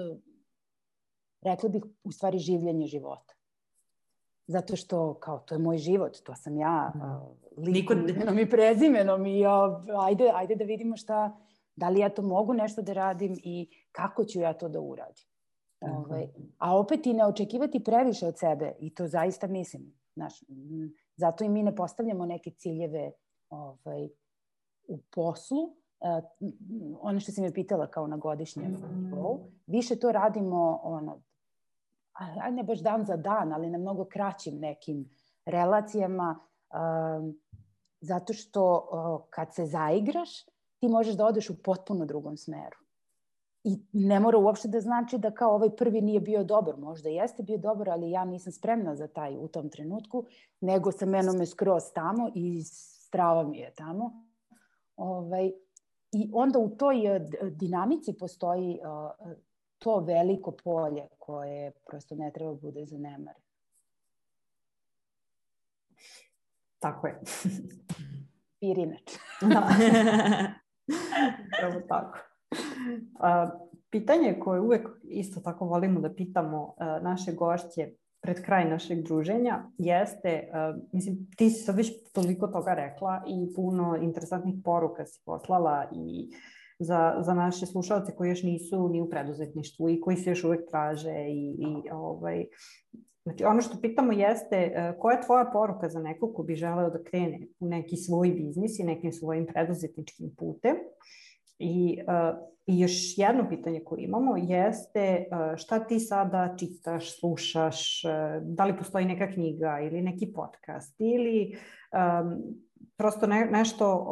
rekla bih, u stvari življenje života. Zato što, kao, to je moj život, to sam ja, uh, likom, imenom i prezimenom i uh, ajde, ajde da vidimo šta, da li ja to mogu nešto da radim i kako ću ja to da uradim. Ove, ovaj, a opet i ne očekivati previše od sebe i to zaista mislim. Znaš, zato i mi ne postavljamo neke ciljeve ovaj, u poslu, uh, ono što si me pitala kao na godišnjem nivou, više to radimo ono, aj ne baš dan za dan, ali na mnogo kraćim nekim relacijama, uh, zato što uh, kad se zaigraš, ti možeš da odeš u potpuno drugom smeru. I ne mora uopšte da znači da kao ovaj prvi nije bio dobar. Možda jeste bio dobar, ali ja nisam spremna za taj u tom trenutku, nego sa menom je skroz tamo i strava mi je tamo. Ovaj, I onda u toj eh, dinamici postoji uh, to veliko polje koje prosto ne treba bude zanemare. Tako je. <laughs> Pirinač. <laughs> da. Evo tako. A, pitanje koje uvek isto tako volimo da pitamo naše gošće pred kraj našeg druženja jeste, uh, mislim, ti si sad već toliko toga rekla i puno interesantnih poruka si poslala i za, za naše slušalce koji još nisu ni u preduzetništvu i koji se još uvek traže i, i ovaj, Znači, ono što pitamo jeste uh, koja je tvoja poruka za nekog ko bi želeo da krene u neki svoj biznis i nekim svojim preduzetničkim putem I, uh, I još jedno pitanje koje imamo jeste uh, šta ti sada čitaš, slušaš, uh, da li postoji neka knjiga ili neki podcast ili um, prosto ne, nešto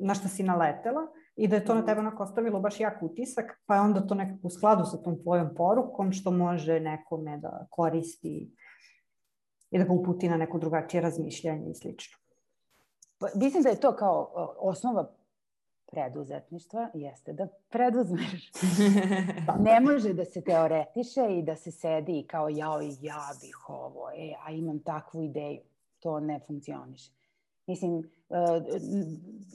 na što si naletela i da je to na tebe onako ostavilo baš jak utisak, pa je onda to nekako u skladu sa tom tvojom porukom što može nekome da koristi i da ga uputi na neko drugačije razmišljanje i slično. Pa, mislim da je to kao osnova preduzetništva jeste da preduzmeš. <laughs> ne može da se teoretiše i da se sedi kao jao i ja bih ovo, e, a imam takvu ideju. To ne funkcioniše. Mislim, e,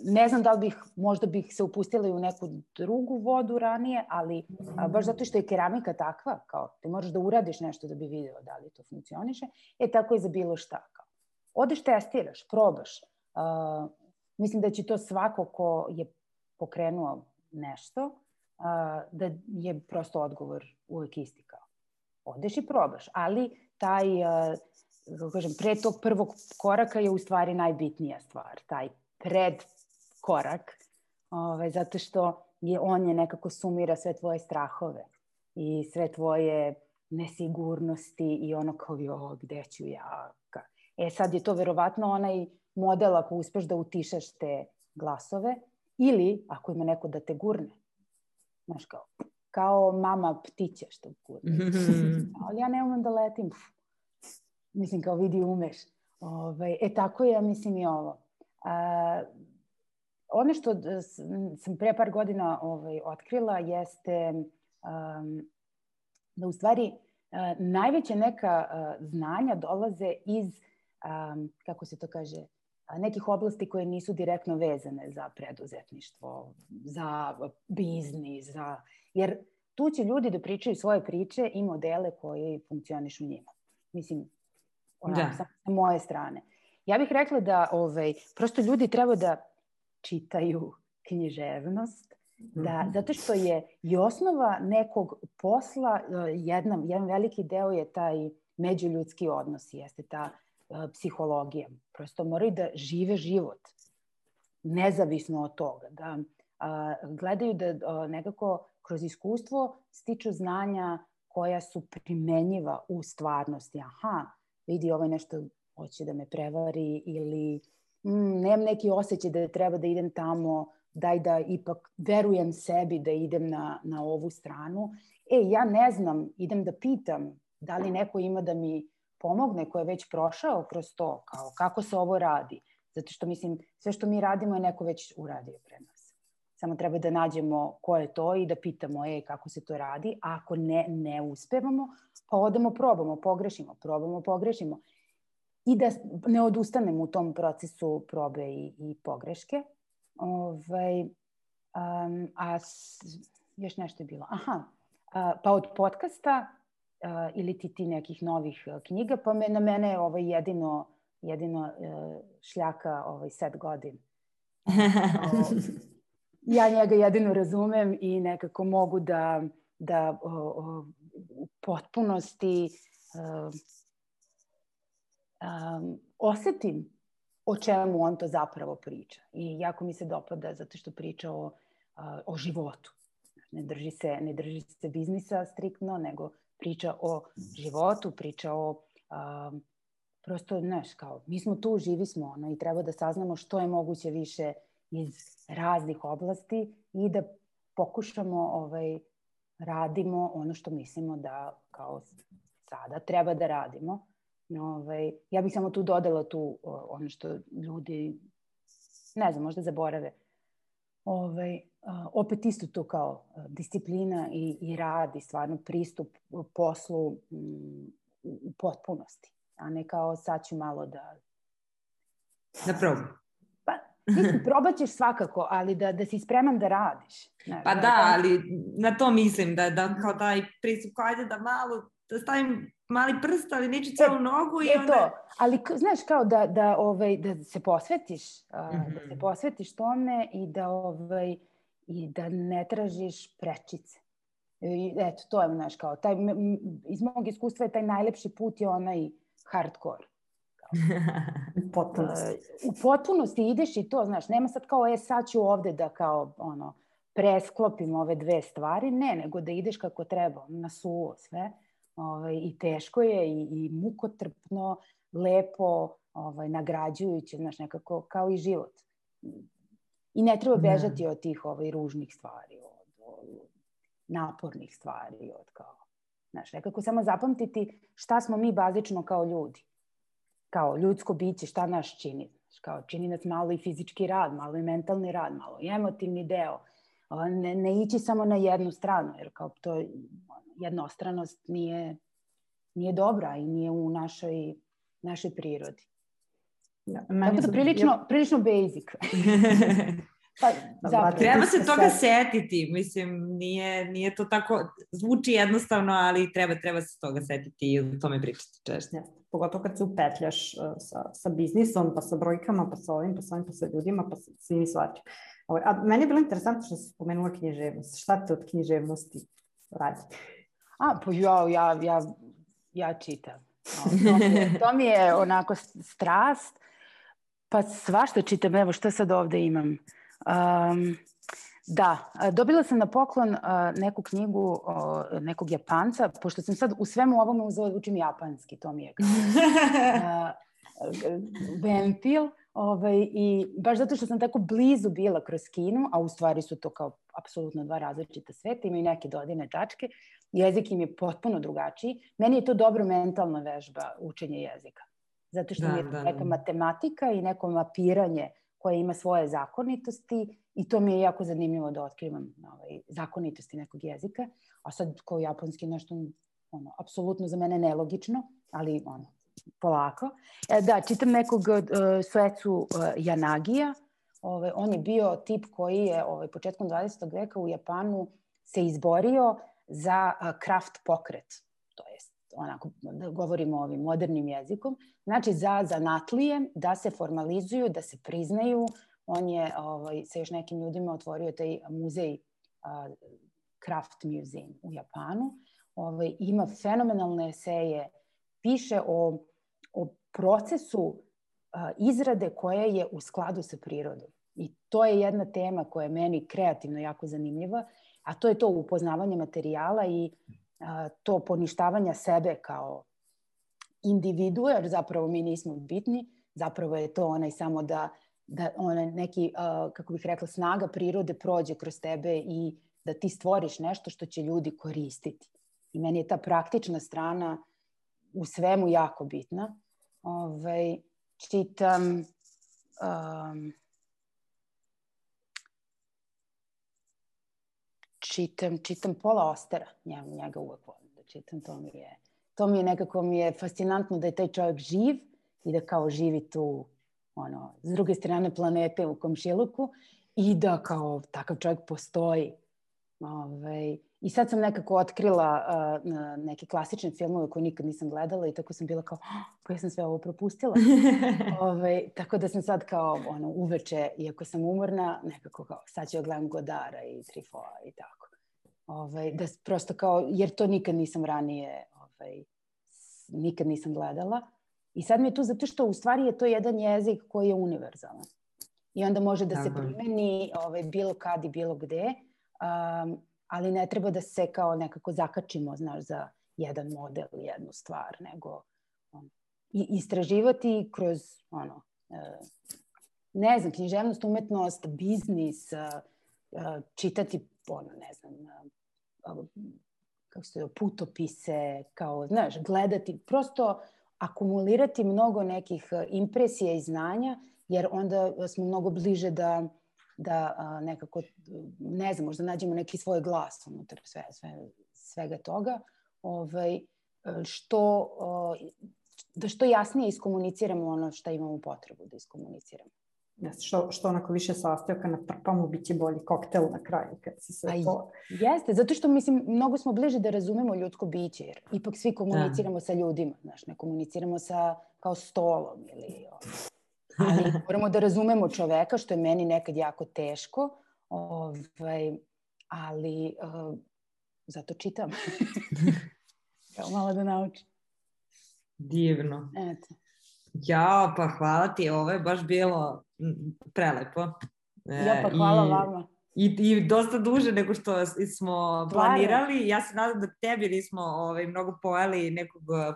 ne znam da li bih, možda bih se upustila i u neku drugu vodu ranije, ali baš zato što je keramika takva, kao ti moraš da uradiš nešto da bi video da li to funkcioniše, e tako je za bilo šta. Kao. Odeš, testiraš, probaš. Uh, mislim da će to svako ko je pokrenuo nešto, da je prosto odgovor uvek isti kao. Odeš i probaš, ali taj, kako kažem, pre tog prvog koraka je u stvari najbitnija stvar, taj pred korak, ovaj, zato što je, on je nekako sumira sve tvoje strahove i sve tvoje nesigurnosti i ono kao, jo, gde ću ja? E sad je to verovatno onaj model ako uspeš da utišaš te glasove, Ili, ako ima neko da te gurne, znaš kao, kao mama ptiće što gurne. Ali ja ne umem da letim. Mislim, kao vidi umeš. Ove, ovaj, e, tako je, mislim i ovo. A, ono što sam pre par godina ovaj, otkrila jeste um, da u stvari uh, najveća neka uh, znanja dolaze iz, um, kako se to kaže, nekih oblasti koje nisu direktno vezane za preduzetništvo, za biznis, za... jer tu će ljudi da pričaju svoje priče i modele koji funkcioniš u njima. Mislim, onako, da. sa, moje strane. Ja bih rekla da ovaj, prosto ljudi treba da čitaju književnost Da, mhm. zato što je i osnova nekog posla, e, jedan, jedan veliki deo je taj međuljudski odnos, jeste ta uh, psihologija. Prosto moraju da žive život, nezavisno od toga, da uh, gledaju da uh, nekako kroz iskustvo stiču znanja koja su primenjiva u stvarnosti. Aha, vidi ovaj nešto hoće da me prevari ili mm, nemam neki osjećaj da treba da idem tamo, daj da ipak verujem sebi da idem na, na ovu stranu. E, ja ne znam, idem da pitam da li neko ima da mi pomogne ko je već prošao kroz to, kao kako se ovo radi. Zato što mislim, sve što mi radimo je neko već uradio pre nas. Samo treba da nađemo ko je to i da pitamo e, kako se to radi. A ako ne, ne uspevamo, pa odemo, probamo, pogrešimo, probamo, pogrešimo. I da ne odustanemo u tom procesu probe i, i pogreške. Ovaj, um, a s, još nešto je bilo. Aha, a, pa od podcasta ili ti ti nekih novih knjiga, pa me, na mene je ovaj jedino, jedino uh, šljaka ovaj set godin. <laughs> ja njega jedino razumem i nekako mogu da, da o, o, u potpunosti uh, um, osetim o čemu on to zapravo priča. I jako mi se dopada zato što priča o, o životu. Ne drži, se, ne drži se biznisa striktno, nego priča o životu, priča o um, prosto, znaš, kao, mi smo tu, živi smo, ono, i treba da saznamo što je moguće više iz raznih oblasti i da pokušamo, ovaj, radimo ono što mislimo da kao sada treba da radimo Ovaj, ja bih samo tu dodala tu ono što ljudi, ne znam, možda zaborave. Ovaj, opet isto to kao disciplina i, i rad i stvarno pristup poslu mm, u potpunosti, a ne kao sad ću malo da... Da probam. Pa, mislim, <laughs> probat ćeš svakako, ali da, da si spreman da radiš. Ne, pa da, da, ali na to mislim, da, da kao taj pristup, kao ajde da malo, stavim mali prst, ali neću celu e, nogu i e onda... To. Ali, znaš, kao da, da, ovaj, da se posvetiš, uh, mm -hmm. da se mhm. posvetiš tome i da, ovaj, i da ne tražiš prečice. I, eto, to je, znaš, kao, taj, iz mog iskustva je taj najlepši put je onaj hardcore. <laughs> u potpunosti. Uh, u potpunosti ideš i to, znaš, nema sad kao, e, sad ću ovde da kao, ono, presklopim ove dve stvari, ne, nego da ideš kako treba, na suvo sve ovaj, i teško je i, i mukotrpno, lepo, ovaj, nagrađujuće, znaš, nekako kao i život. I ne treba da. bežati ne. od tih ovaj, ružnih stvari, od, od napornih stvari, od kao, znaš, nekako samo zapamtiti šta smo mi bazično kao ljudi. Kao ljudsko biće, šta nas čini. Znaš, kao čini nas malo i fizički rad, malo i mentalni rad, malo i emotivni deo. Ne, ne ići samo na jednu stranu, jer kao to jednostranost nije, nije dobra i nije u našoj, našoj prirodi. Da, Tako da prilično, prilično basic. <laughs> pa, zapravo, treba se toga sve. setiti, mislim, nije, nije to tako, zvuči jednostavno, ali treba, treba se toga setiti i o tome pričati češće. Ja, pogotovo kad se upetljaš uh, sa, sa biznisom, pa sa brojkama, pa sa ovim, pa sa ovim, pa sa ljudima, pa sa svim svačim. A meni je bilo interesantno što si spomenula književnost. Šta te od književnosti radi? A, pa ja, ja, ja, ja čitam. To mi, je, to mi je onako strast. Pa svašta čitam. Evo što sad ovde imam. Um, da, dobila sam na poklon uh, neku knjigu uh, nekog Japanca, pošto sam sad u svemu ovome uzela da učim japanski, to mi je kao <laughs> uh, ventil. Ovaj, I baš zato što sam tako blizu bila kroz Kinu, a u stvari su to kao apsolutno dva različita sveta, imaju neke dodine tačke, jezik im je potpuno drugačiji. Meni je to dobro mentalna vežba učenje jezika. Zato što da, je da, neka da. matematika i neko mapiranje koje ima svoje zakonitosti i to mi je jako zanimljivo da otkrivam ovaj, zakonitosti nekog jezika. A sad kao japanski nešto ono, apsolutno za mene nelogično, ali ono, polako. E, da, čitam nekog uh, svecu uh, Janagija. Ove, ovaj, on je bio tip koji je ovaj, početkom 20. veka u Japanu se izborio za kraft pokret, to jest onako da govorimo ovim modernim jezikom, znači za zanatlije da se formalizuju, da se priznaju. On je ovaj, sa još nekim ljudima otvorio taj muzej Craft Museum u Japanu. Ovaj, ima fenomenalne eseje, piše o, o procesu izrade koja je u skladu sa prirodom. I to je jedna tema koja je meni kreativno jako zanimljiva, a to je to upoznavanje materijala i a, to poništavanja sebe kao individu, jer zapravo mi nismo bitni, zapravo je to onaj samo da, da onaj neki, a, kako bih rekla, snaga prirode prođe kroz tebe i da ti stvoriš nešto što će ljudi koristiti. I meni je ta praktična strana u svemu jako bitna. Ove, ovaj, čitam um, čitam, čitam Pola Ostera, njega, njega uvek volim da čitam, to mi je, to mi je nekako mi je fascinantno da je taj čovjek živ i da kao živi tu ono, s druge strane planete u komšiluku i da kao takav čovjek postoji. Ove, ovaj, I sad sam nekako otkrila uh, neke klasične filmove koje nikad nisam gledala i tako sam bila kao, oh, pa ja sam sve ovo propustila. Ove, <laughs> ovaj, tako da sam sad kao ono, uveče, iako sam umorna, nekako kao, sad ću ja gledam Godara i Trifoa i tako. Ove, ovaj, da prosto kao, jer to nikad nisam ranije, ovaj, nikad nisam gledala. I sad mi je tu zato što u stvari je to jedan jezik koji je univerzalan. I onda može da Aha. se primeni ovaj, bilo kad i bilo gde um, ali ne treba da se kao nekako zakačimo, znaš, za jedan model, jednu stvar, nego on, i istraživati kroz, ono, uh, ne znam, književnost, umetnost, biznis, uh, uh, čitati, ono, ne znam, kako se putopise, kao, znaš, gledati, prosto akumulirati mnogo nekih impresija i znanja, jer onda smo mnogo bliže da da a, nekako, ne znam, možda nađemo neki svoj glas unutar sve, sve, svega toga, ovaj, što, da što jasnije iskomuniciramo ono što imamo potrebu da iskomuniciramo. Yes, što, što onako više sastojaka natrpamo, bit će bolji koktel na kraju kad se sve A, to... Jeste, zato što mislim, mnogo smo bliže da razumemo ljudsko biće, jer ipak svi komuniciramo da. sa ljudima, znaš, ne komuniciramo sa kao stolom ili ali <laughs> moramo da razumemo čoveka, što je meni nekad jako teško, ovaj, ali uh, zato čitam. <laughs> Kao malo da naučim. Divno. Eto. Ja, pa hvala ti, ovo je baš bilo prelepo. Ja, pa hvala I... vama. I, I dosta duže nego što smo planirali. Ja se nadam da tebi nismo ovaj, mnogo pojeli nekog uh,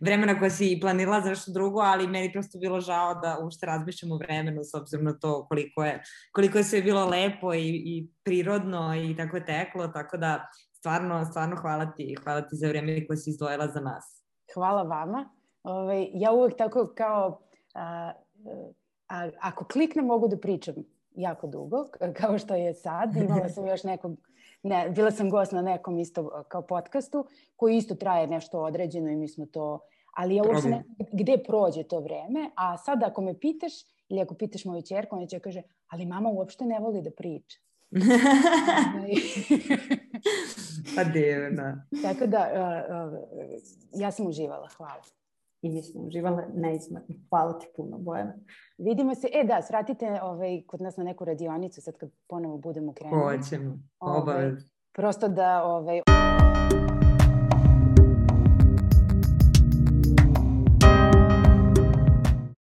vremena koja si planirala za nešto drugo, ali meni prosto bilo žao da uopšte razmišljamo o vremenu s obzirom na to koliko je, koliko je sve bilo lepo i, i prirodno i tako je teklo, tako da stvarno, stvarno hvala ti, hvala ti za vreme koje si izdvojila za nas. Hvala vama. Ove, ovaj, ja uvek tako kao, a, a, ako kliknem mogu da pričam jako dugo, <laughs> kao što je sad. <laughs> Imala sam još nekog, ne, bila sam gost na nekom isto kao podcastu, koji isto traje nešto određeno i mi smo to, ali ja uopšte ne gde prođe to vreme, a sad ako me pitaš, ili ako pitaš moju čerku, ona će kaže, ali mama uopšte ne voli da priča. <laughs> pa divno. Tako da, uh, uh, ja sam uživala, hvala i mi smo uživale neizmjerno. Hvala ti puno, Bojana. Vidimo se. E da, svratite ovaj, kod nas na neku radionicu sad kad ponovo budemo krenuli. Hoćemo, ovaj, obavezno. Prosto da ovaj,